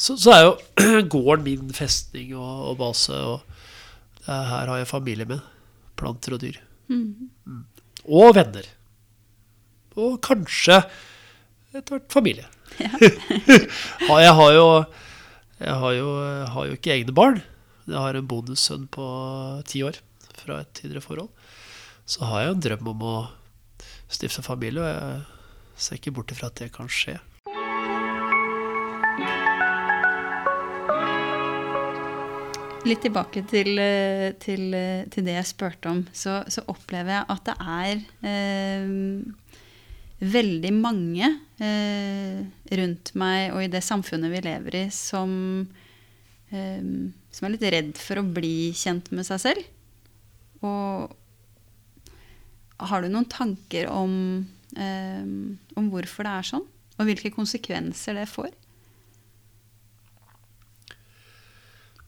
Så, så, er jo gården min festning og, og base, og her har jeg familie med. Planter og dyr. Mm. Mm. Og venner. Og kanskje etter hvert familie. Jeg, har jo, jeg, har jo, har jo ikke egne barn. Jeg har en bonussønn på ti år fra et tidligere forhold. Så har jeg en drøm om å stifte familie, og jeg ser ikke bort ifra at det kan skje. Litt tilbake til, til, til, det jeg spurte om, så, så, opplever jeg at det er eh, veldig mange eh, rundt meg og i det samfunnet vi lever i, som, eh, som, er litt redd for å bli kjent med seg selv. Og har du noen tanker om eh, om hvorfor det er sånn, og hvilke konsekvenser det får.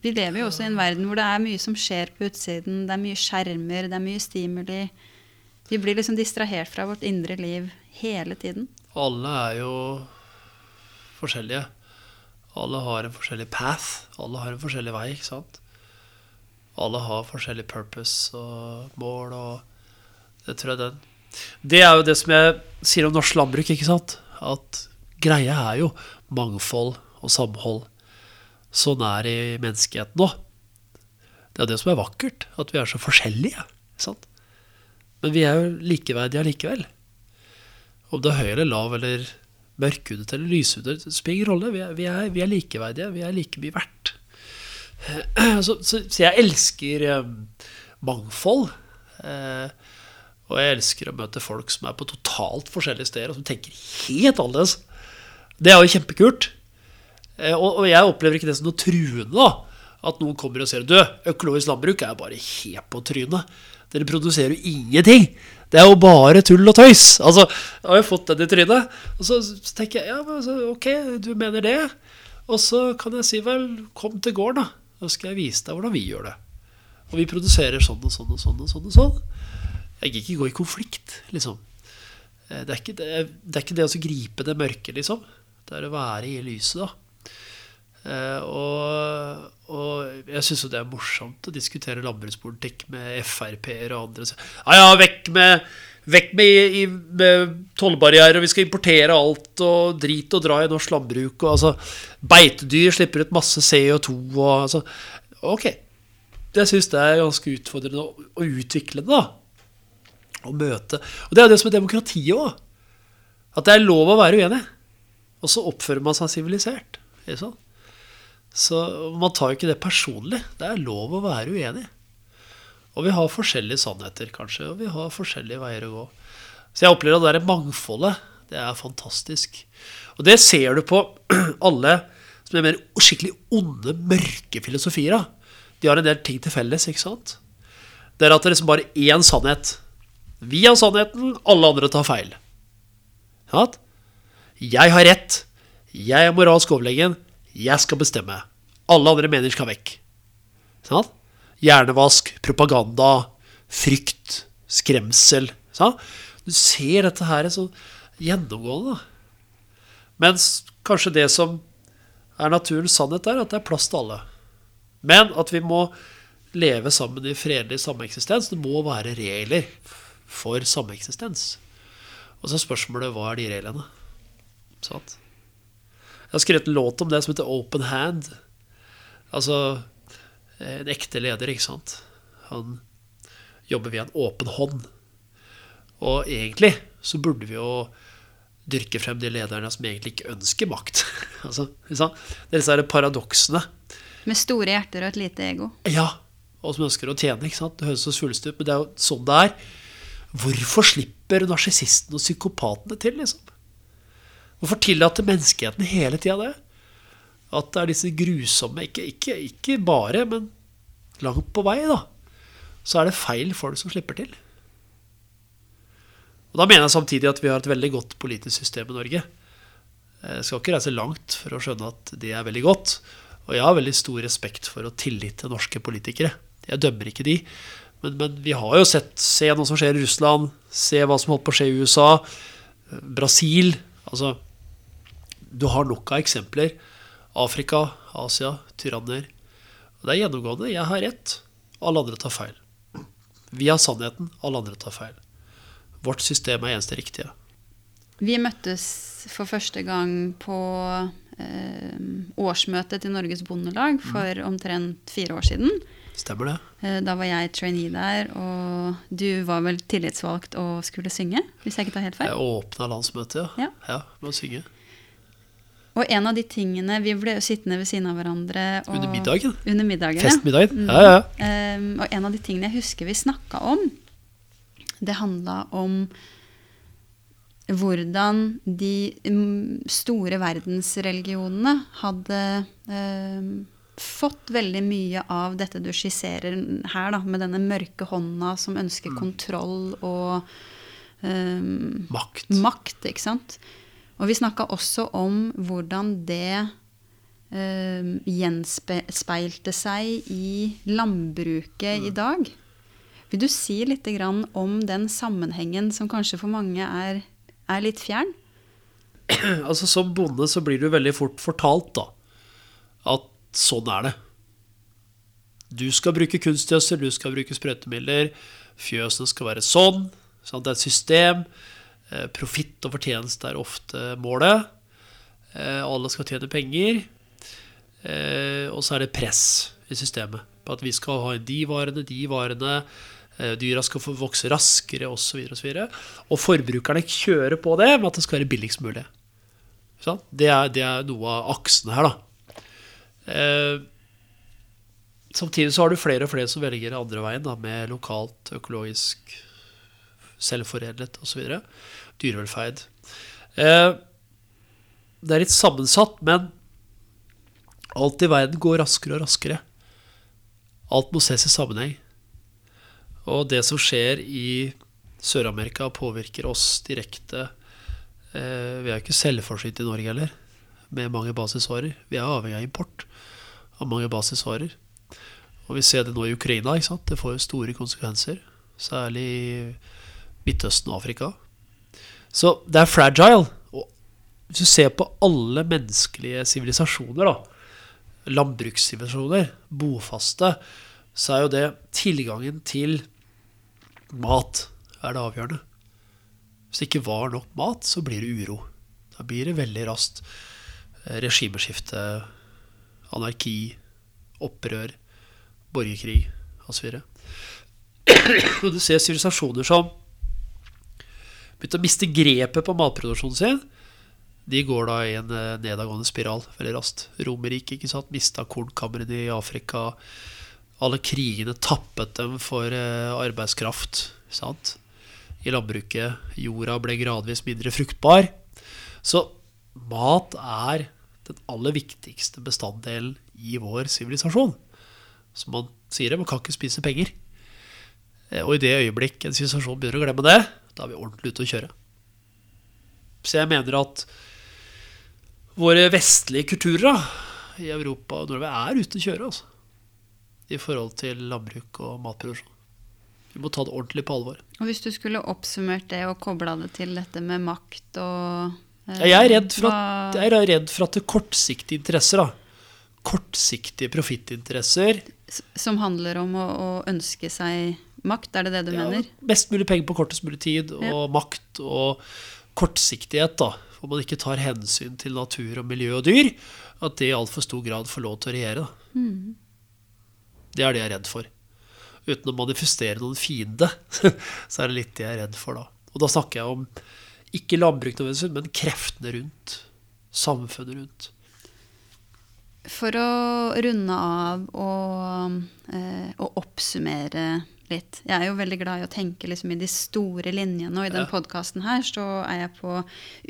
Vi lever jo også i en verden hvor det er mye som skjer på utsiden. Det er mye skjermer, det er mye stimuli. Vi blir liksom distrahert fra vårt indre liv hele tiden. Alle er jo forskjellige. Alle har en forskjellig path. Alle har en forskjellig vei, ikke sant? Alle har forskjellig purpose og mål, og det tror jeg den Det er jo det som jeg sier om norsk landbruk, ikke sant? At greia er jo mangfold og samhold. Sånn er i menneskeheten nå. Det er det som er vakkert, at vi er så forskjellige. Sant? Men vi er jo likeverdige allikevel. Om det er høy eller lav eller mørkhudet eller lyshudet, det spiller ingen rolle. Vi er, vi, er, vi er, likeverdige. Vi er like mye verdt. Så, så, så jeg elsker um, mangfold. Eh, og jeg elsker å møte folk som er på totalt forskjellige steder, og som tenker helt annerledes. Det er jo kjempekult. Eh, og, jeg opplever ikke det som noe truende. da At noen kommer og sier du, økologisk landbruk er bare helt på trynet. Dere produserer jo ingenting. Det er jo bare tull og tøys. Altså, jeg har jo fått den i trynet. Og så, så tenker jeg ja, men, altså, ok, du mener det. Og så kan jeg si vel, kom til gården, da. Så skal jeg vise deg hvordan vi gjør det. Og vi produserer sånn og sånn og sånn. og sånn og sånn. Jeg gikk ikke gå i konflikt, liksom. Eh, det er ikke det, det, er ikke det å gripe det mørke, liksom. Det er å være i lyset, da. Uh, og, og, jeg syns jo det er morsomt å diskutere landbrukspolitikk med Frp-er og andre. Ja, ja, vekk med, vekk med, med tollbarrierer, vi skal importere alt, og drit og dra i norsk landbruk. Og, altså, beitedyr slipper ut masse CO2 og altså, Ok. Jeg syns det er ganske utfordrende å, utvikle det, da. Å møte. Og det er jo det som er demokratiet òg. At det er lov å være uenig. Og så oppfører man seg sivilisert. Sånn. Så man tar jo ikke det personlig. Det er lov å være uenig. Og vi har forskjellige sannheter, kanskje, og vi har forskjellige veier å gå. Så jeg opplever at det der mangfoldet, det er fantastisk. Og det ser du på alle som er mer skikkelig onde, mørke filosofier. De har en del ting til felles, ikke sant? Det er at det er liksom bare én sannhet. Vi har sannheten, alle andre tar feil. Jeg har rett. Jeg er moralsk overlegen. Jeg skal bestemme. Alle andre mener skal vekk. Sånn? Hjernevask, propaganda, frykt, skremsel. Sånn? Du ser dette her så gjennomgående. Mens kanskje det som er naturens sannhet, er at det er plass til alle. Men at vi må leve sammen i fredelig sameksistens. Det må være regler for sameksistens. Og så er spørsmålet hva er de reglene? Sånn? Jeg har skrevet en låt om det som heter Open Hand. Altså en ekte leder, ikke sant. Han jobber via en åpen hånd. Og egentlig så burde vi jo dyrke frem de lederne som egentlig ikke ønsker makt. altså, det er disse paradoksene. Med store hjerter og et lite ego. Ja. Og som ønsker å tjene. ikke sant? Det høres så svulstig ut, men det er jo sånn det er. Hvorfor slipper narsissistene og psykopatene til, liksom? Hvorfor tillater menneskeheten hele tida det? At det er disse grusomme ikke, ikke, ikke, bare, men langt på vei, da. Så er det feil folk som slipper til. Og Da mener jeg samtidig at vi har et veldig godt politisk system i Norge. Jeg skal ikke reise langt for å skjønne at det er veldig godt. Og jeg har veldig stor respekt for og tillit til norske politikere. Jeg dømmer ikke de. Men, men vi har jo sett Se noe som skjer i Russland. Se hva som holdt på å skje i USA. Brasil. Altså du har nok av eksempler. Afrika, Asia, tyranner. Og det er gjennomgående. Jeg har rett, alle andre tar feil. Vi har sannheten, alle andre tar feil. Vårt system er eneste riktige. Vi møttes for første gang på eh, årsmøtet til Norges Bondelag mm. for mm. omtrent fire år siden. Stemmer det. Eh, da var jeg trainee der, og du var vel tillitsvalgt og skulle synge? Hvis jeg ikke tar helt feil? Jeg åpna landsmøtet, ja. ja. ja med å synge. Og en av de tingene Vi ble sittende ved siden av hverandre. Og, under middagen? Under middagen, Festmiddagen. Ja, ja. ja. Um, og en av de tingene jeg husker vi snakka om, det handla om hvordan de mm, store verdensreligionene hadde um, fått veldig mye av dette du skisserer her, da, med denne mørke hånda som ønsker mm. kontroll og um, Makt. makt, ikke sant? Og vi snakka også om hvordan det eh, gjenspeilte seg i landbruket i dag. Vil du si litt grann om den sammenhengen som kanskje for mange er, er litt fjern? Altså Som bonde så blir du veldig fort fortalt da at sånn er det. Du skal bruke kunstgjødsel, du skal bruke sprøytemidler. Fjøsene skal være sånn. Sant? Det er et system. Eh, Profitt og fortjeneste er ofte målet. Eh, alle skal tjene penger. Eh, og så er det press i systemet på at vi skal ha de varene, de varene. Dyra skal få vokse raskere osv. Og, så videre. og forbrukerne kjører på det med at det skal være billigst mulig. Det, er, det er noe av aksene her, da. Samtidig så har du flere og flere som velger andre veien, da, med lokalt, økologisk, selvforedlet osv. Dyrevelferd. Eh, det er litt sammensatt, men alt i verden går raskere og raskere. Alt må ses i sammenheng. Og det som skjer i Sør-Amerika, påvirker oss direkte. Eh, vi er jo ikke selvforsynt i Norge heller, med mange basisvarer. Vi er avhengig av import av mange basisvarer. Og vi ser det nå i Ukraina. Det får jo store konsekvenser. Særlig i Midtøsten og Afrika. Så det er fragile. Og hvis du ser på alle menneskelige sivilisasjoner, landbrukssivilisasjoner, bofaste, så er jo det tilgangen til mat er det avgjørende. Hvis det ikke var nok mat, så blir det uro. Da blir det veldig raskt regimeskifte, anarki, opprør, borgerkrig osv. Du ser sivilisasjoner som begynte å miste grepet på matproduksjonen sin. De går da i en eh, nedadgående spiral veldig raskt. Romerike ikke sant? mista kornkamrene i Afrika. Alle krigene tappet dem for eh, arbeidskraft sant? i landbruket. Jorda ble gradvis mindre fruktbar. Så mat er den aller viktigste bestanddelen i vår sivilisasjon. Som man sier man kan ikke spise penger. Eh, Og i det øyeblikk en sivilisasjon begynner å glemme det, da er vi ordentlig ute å kjøre. Så jeg mener at våre vestlige kulturer da, i Europa og Norge er ute å kjøre. Altså, I forhold til landbruk og matproduksjon. Vi må ta det ordentlig på alvor. Og hvis du skulle oppsummert det og kobla det til dette med makt og eh, Jeg er redd for at, jeg er redd for at det er kortsiktige interesser, da. Kortsiktige profittinteresser. Som handler om å, å ønske seg makt, er det det du Ja, mener? Mest mulig penger på kortest mulig tid, og Ja. makt og kortsiktighet, da. Hvor man ikke tar hensyn til natur og miljø og dyr. At det i altfor stor grad får lov til å regjere. Mm. Det er det jeg er redd for. Uten å manifestere noen fiende, så er det litt det jeg er redd for da. Og da snakker jeg om ikke landbruk nødvendigvis, men kreftene rundt. Samfunnet rundt. For å runde av og, eh, og oppsummere litt. Jeg er jo veldig glad i å tenke liksom i de store linjene, og i den Ja. podkasten her så er jeg på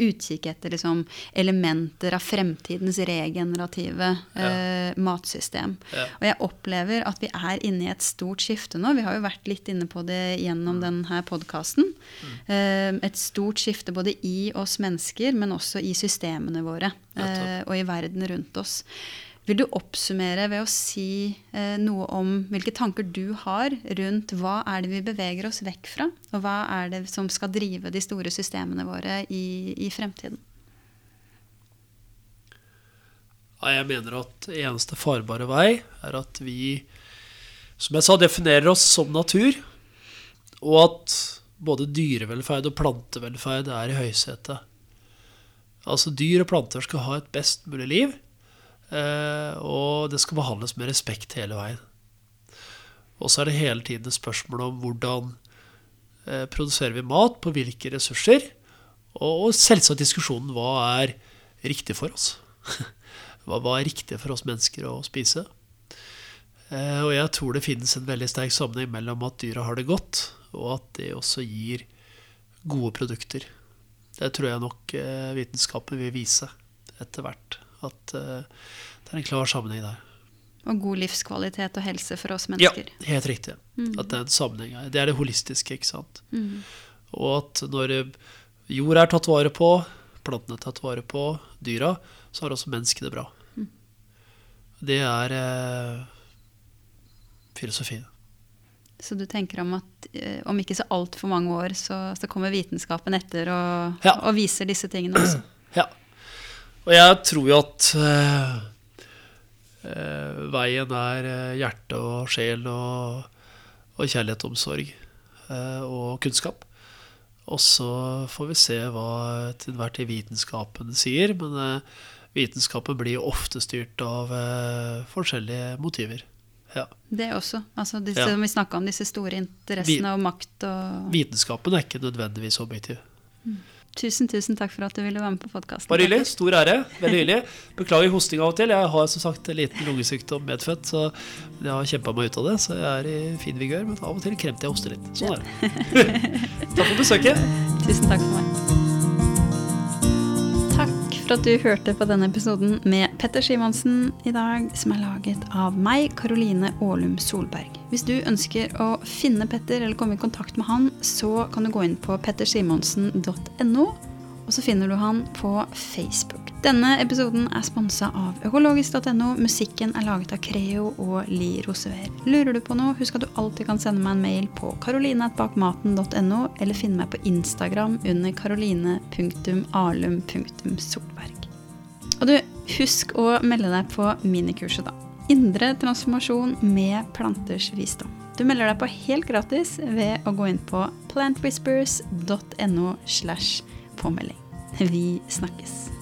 utkikk etter liksom elementer av fremtidens regenerative eh, matsystem. Ja. Og jeg opplever at vi er inne i et stort skifte nå. Vi har jo vært litt inne på det gjennom denne podkasten. Eh, et stort skifte både i oss mennesker, men også i systemene våre eh, og i verden rundt oss. Vil du oppsummere ved å si eh, noe om hvilke tanker du har rundt hva er det vi beveger oss vekk fra, og hva er det som skal drive de store systemene våre i, i fremtiden? Jeg mener at eneste farbare vei er at vi, som jeg sa, definerer oss som natur, og at både dyrevelferd og plantevelferd er i høysetet. Altså dyr og planter skal ha et best mulig liv, og det skal behandles med respekt hele veien. Og så er det hele tiden et spørsmål om hvordan eh, produserer vi mat, på hvilke ressurser, og, selvsagt diskusjonen hva er riktig for oss. hva, er riktig for oss mennesker å spise. Eh, og jeg tror det finnes en veldig sterk sammenheng mellom at dyra har det godt, og at det også gir gode produkter. Det tror jeg nok eh, vitenskapen vil vise etter hvert. At uh, det er en klar sammenheng der. Og god livskvalitet og helse for oss mennesker. Ja, helt riktig. At det er en sammenheng her. Det er det holistiske, ikke sant. Mm. Og at når jord er tatt vare på, plantene er tatt vare på, dyra, så har også menneskene det bra. Det er eh, filosofien. Så du tenker om at eh, om ikke så altfor mange år, så, så kommer vitenskapen etter og, Ja. og viser disse tingene også? Ja. Og jeg tror jo at eh, eh, veien er eh, hjerte og sjel og, og kjærlighet og omsorg eh, og kunnskap. Og så får vi se hva til enhver tid vitenskapen sier, men eh, vitenskapen blir ofte styrt av eh, forskjellige motiver. Ja. Det også. Altså disse, Ja. Vi snakka om disse store interessene og makt og Vitenskapen er ikke nødvendigvis objektiv. Tusen, tusen takk for at du ville være med på podkasten. Bare hyggelig. Stor ære. Veldig hyggelig. Beklager hosting av og til. Jeg har som sagt en liten lungesykdom medfødt, så jeg har kjempa meg ut av det. Så jeg er i fin vigør, men av og til kremter jeg og hoster litt. Sånn er det. Takk for besøket. Tusen takk for meg. At du hørte på denne episoden med Petter Simonsen i dag, som er laget av meg, Karoline Aalum Solberg. Hvis du ønsker å finne Petter eller komme i kontakt med han, så kan du gå inn på pettersimonsen.no, og så finner du han på Facebook. Denne episoden er sponsa av økologisk.no. Musikken er laget av Creo og Li Rosever. Lurer du på noe, husk at du alltid kan sende meg en mail på karoline.bakmaten.no, eller finne meg på Instagram under karoline.alum.solberg. Og du, husk å melde deg på minikurset, da. Indre transformasjon med planters visdom. Du melder deg på helt gratis ved å gå inn på plantwhispers.no slash påmelding. Vi snakkes.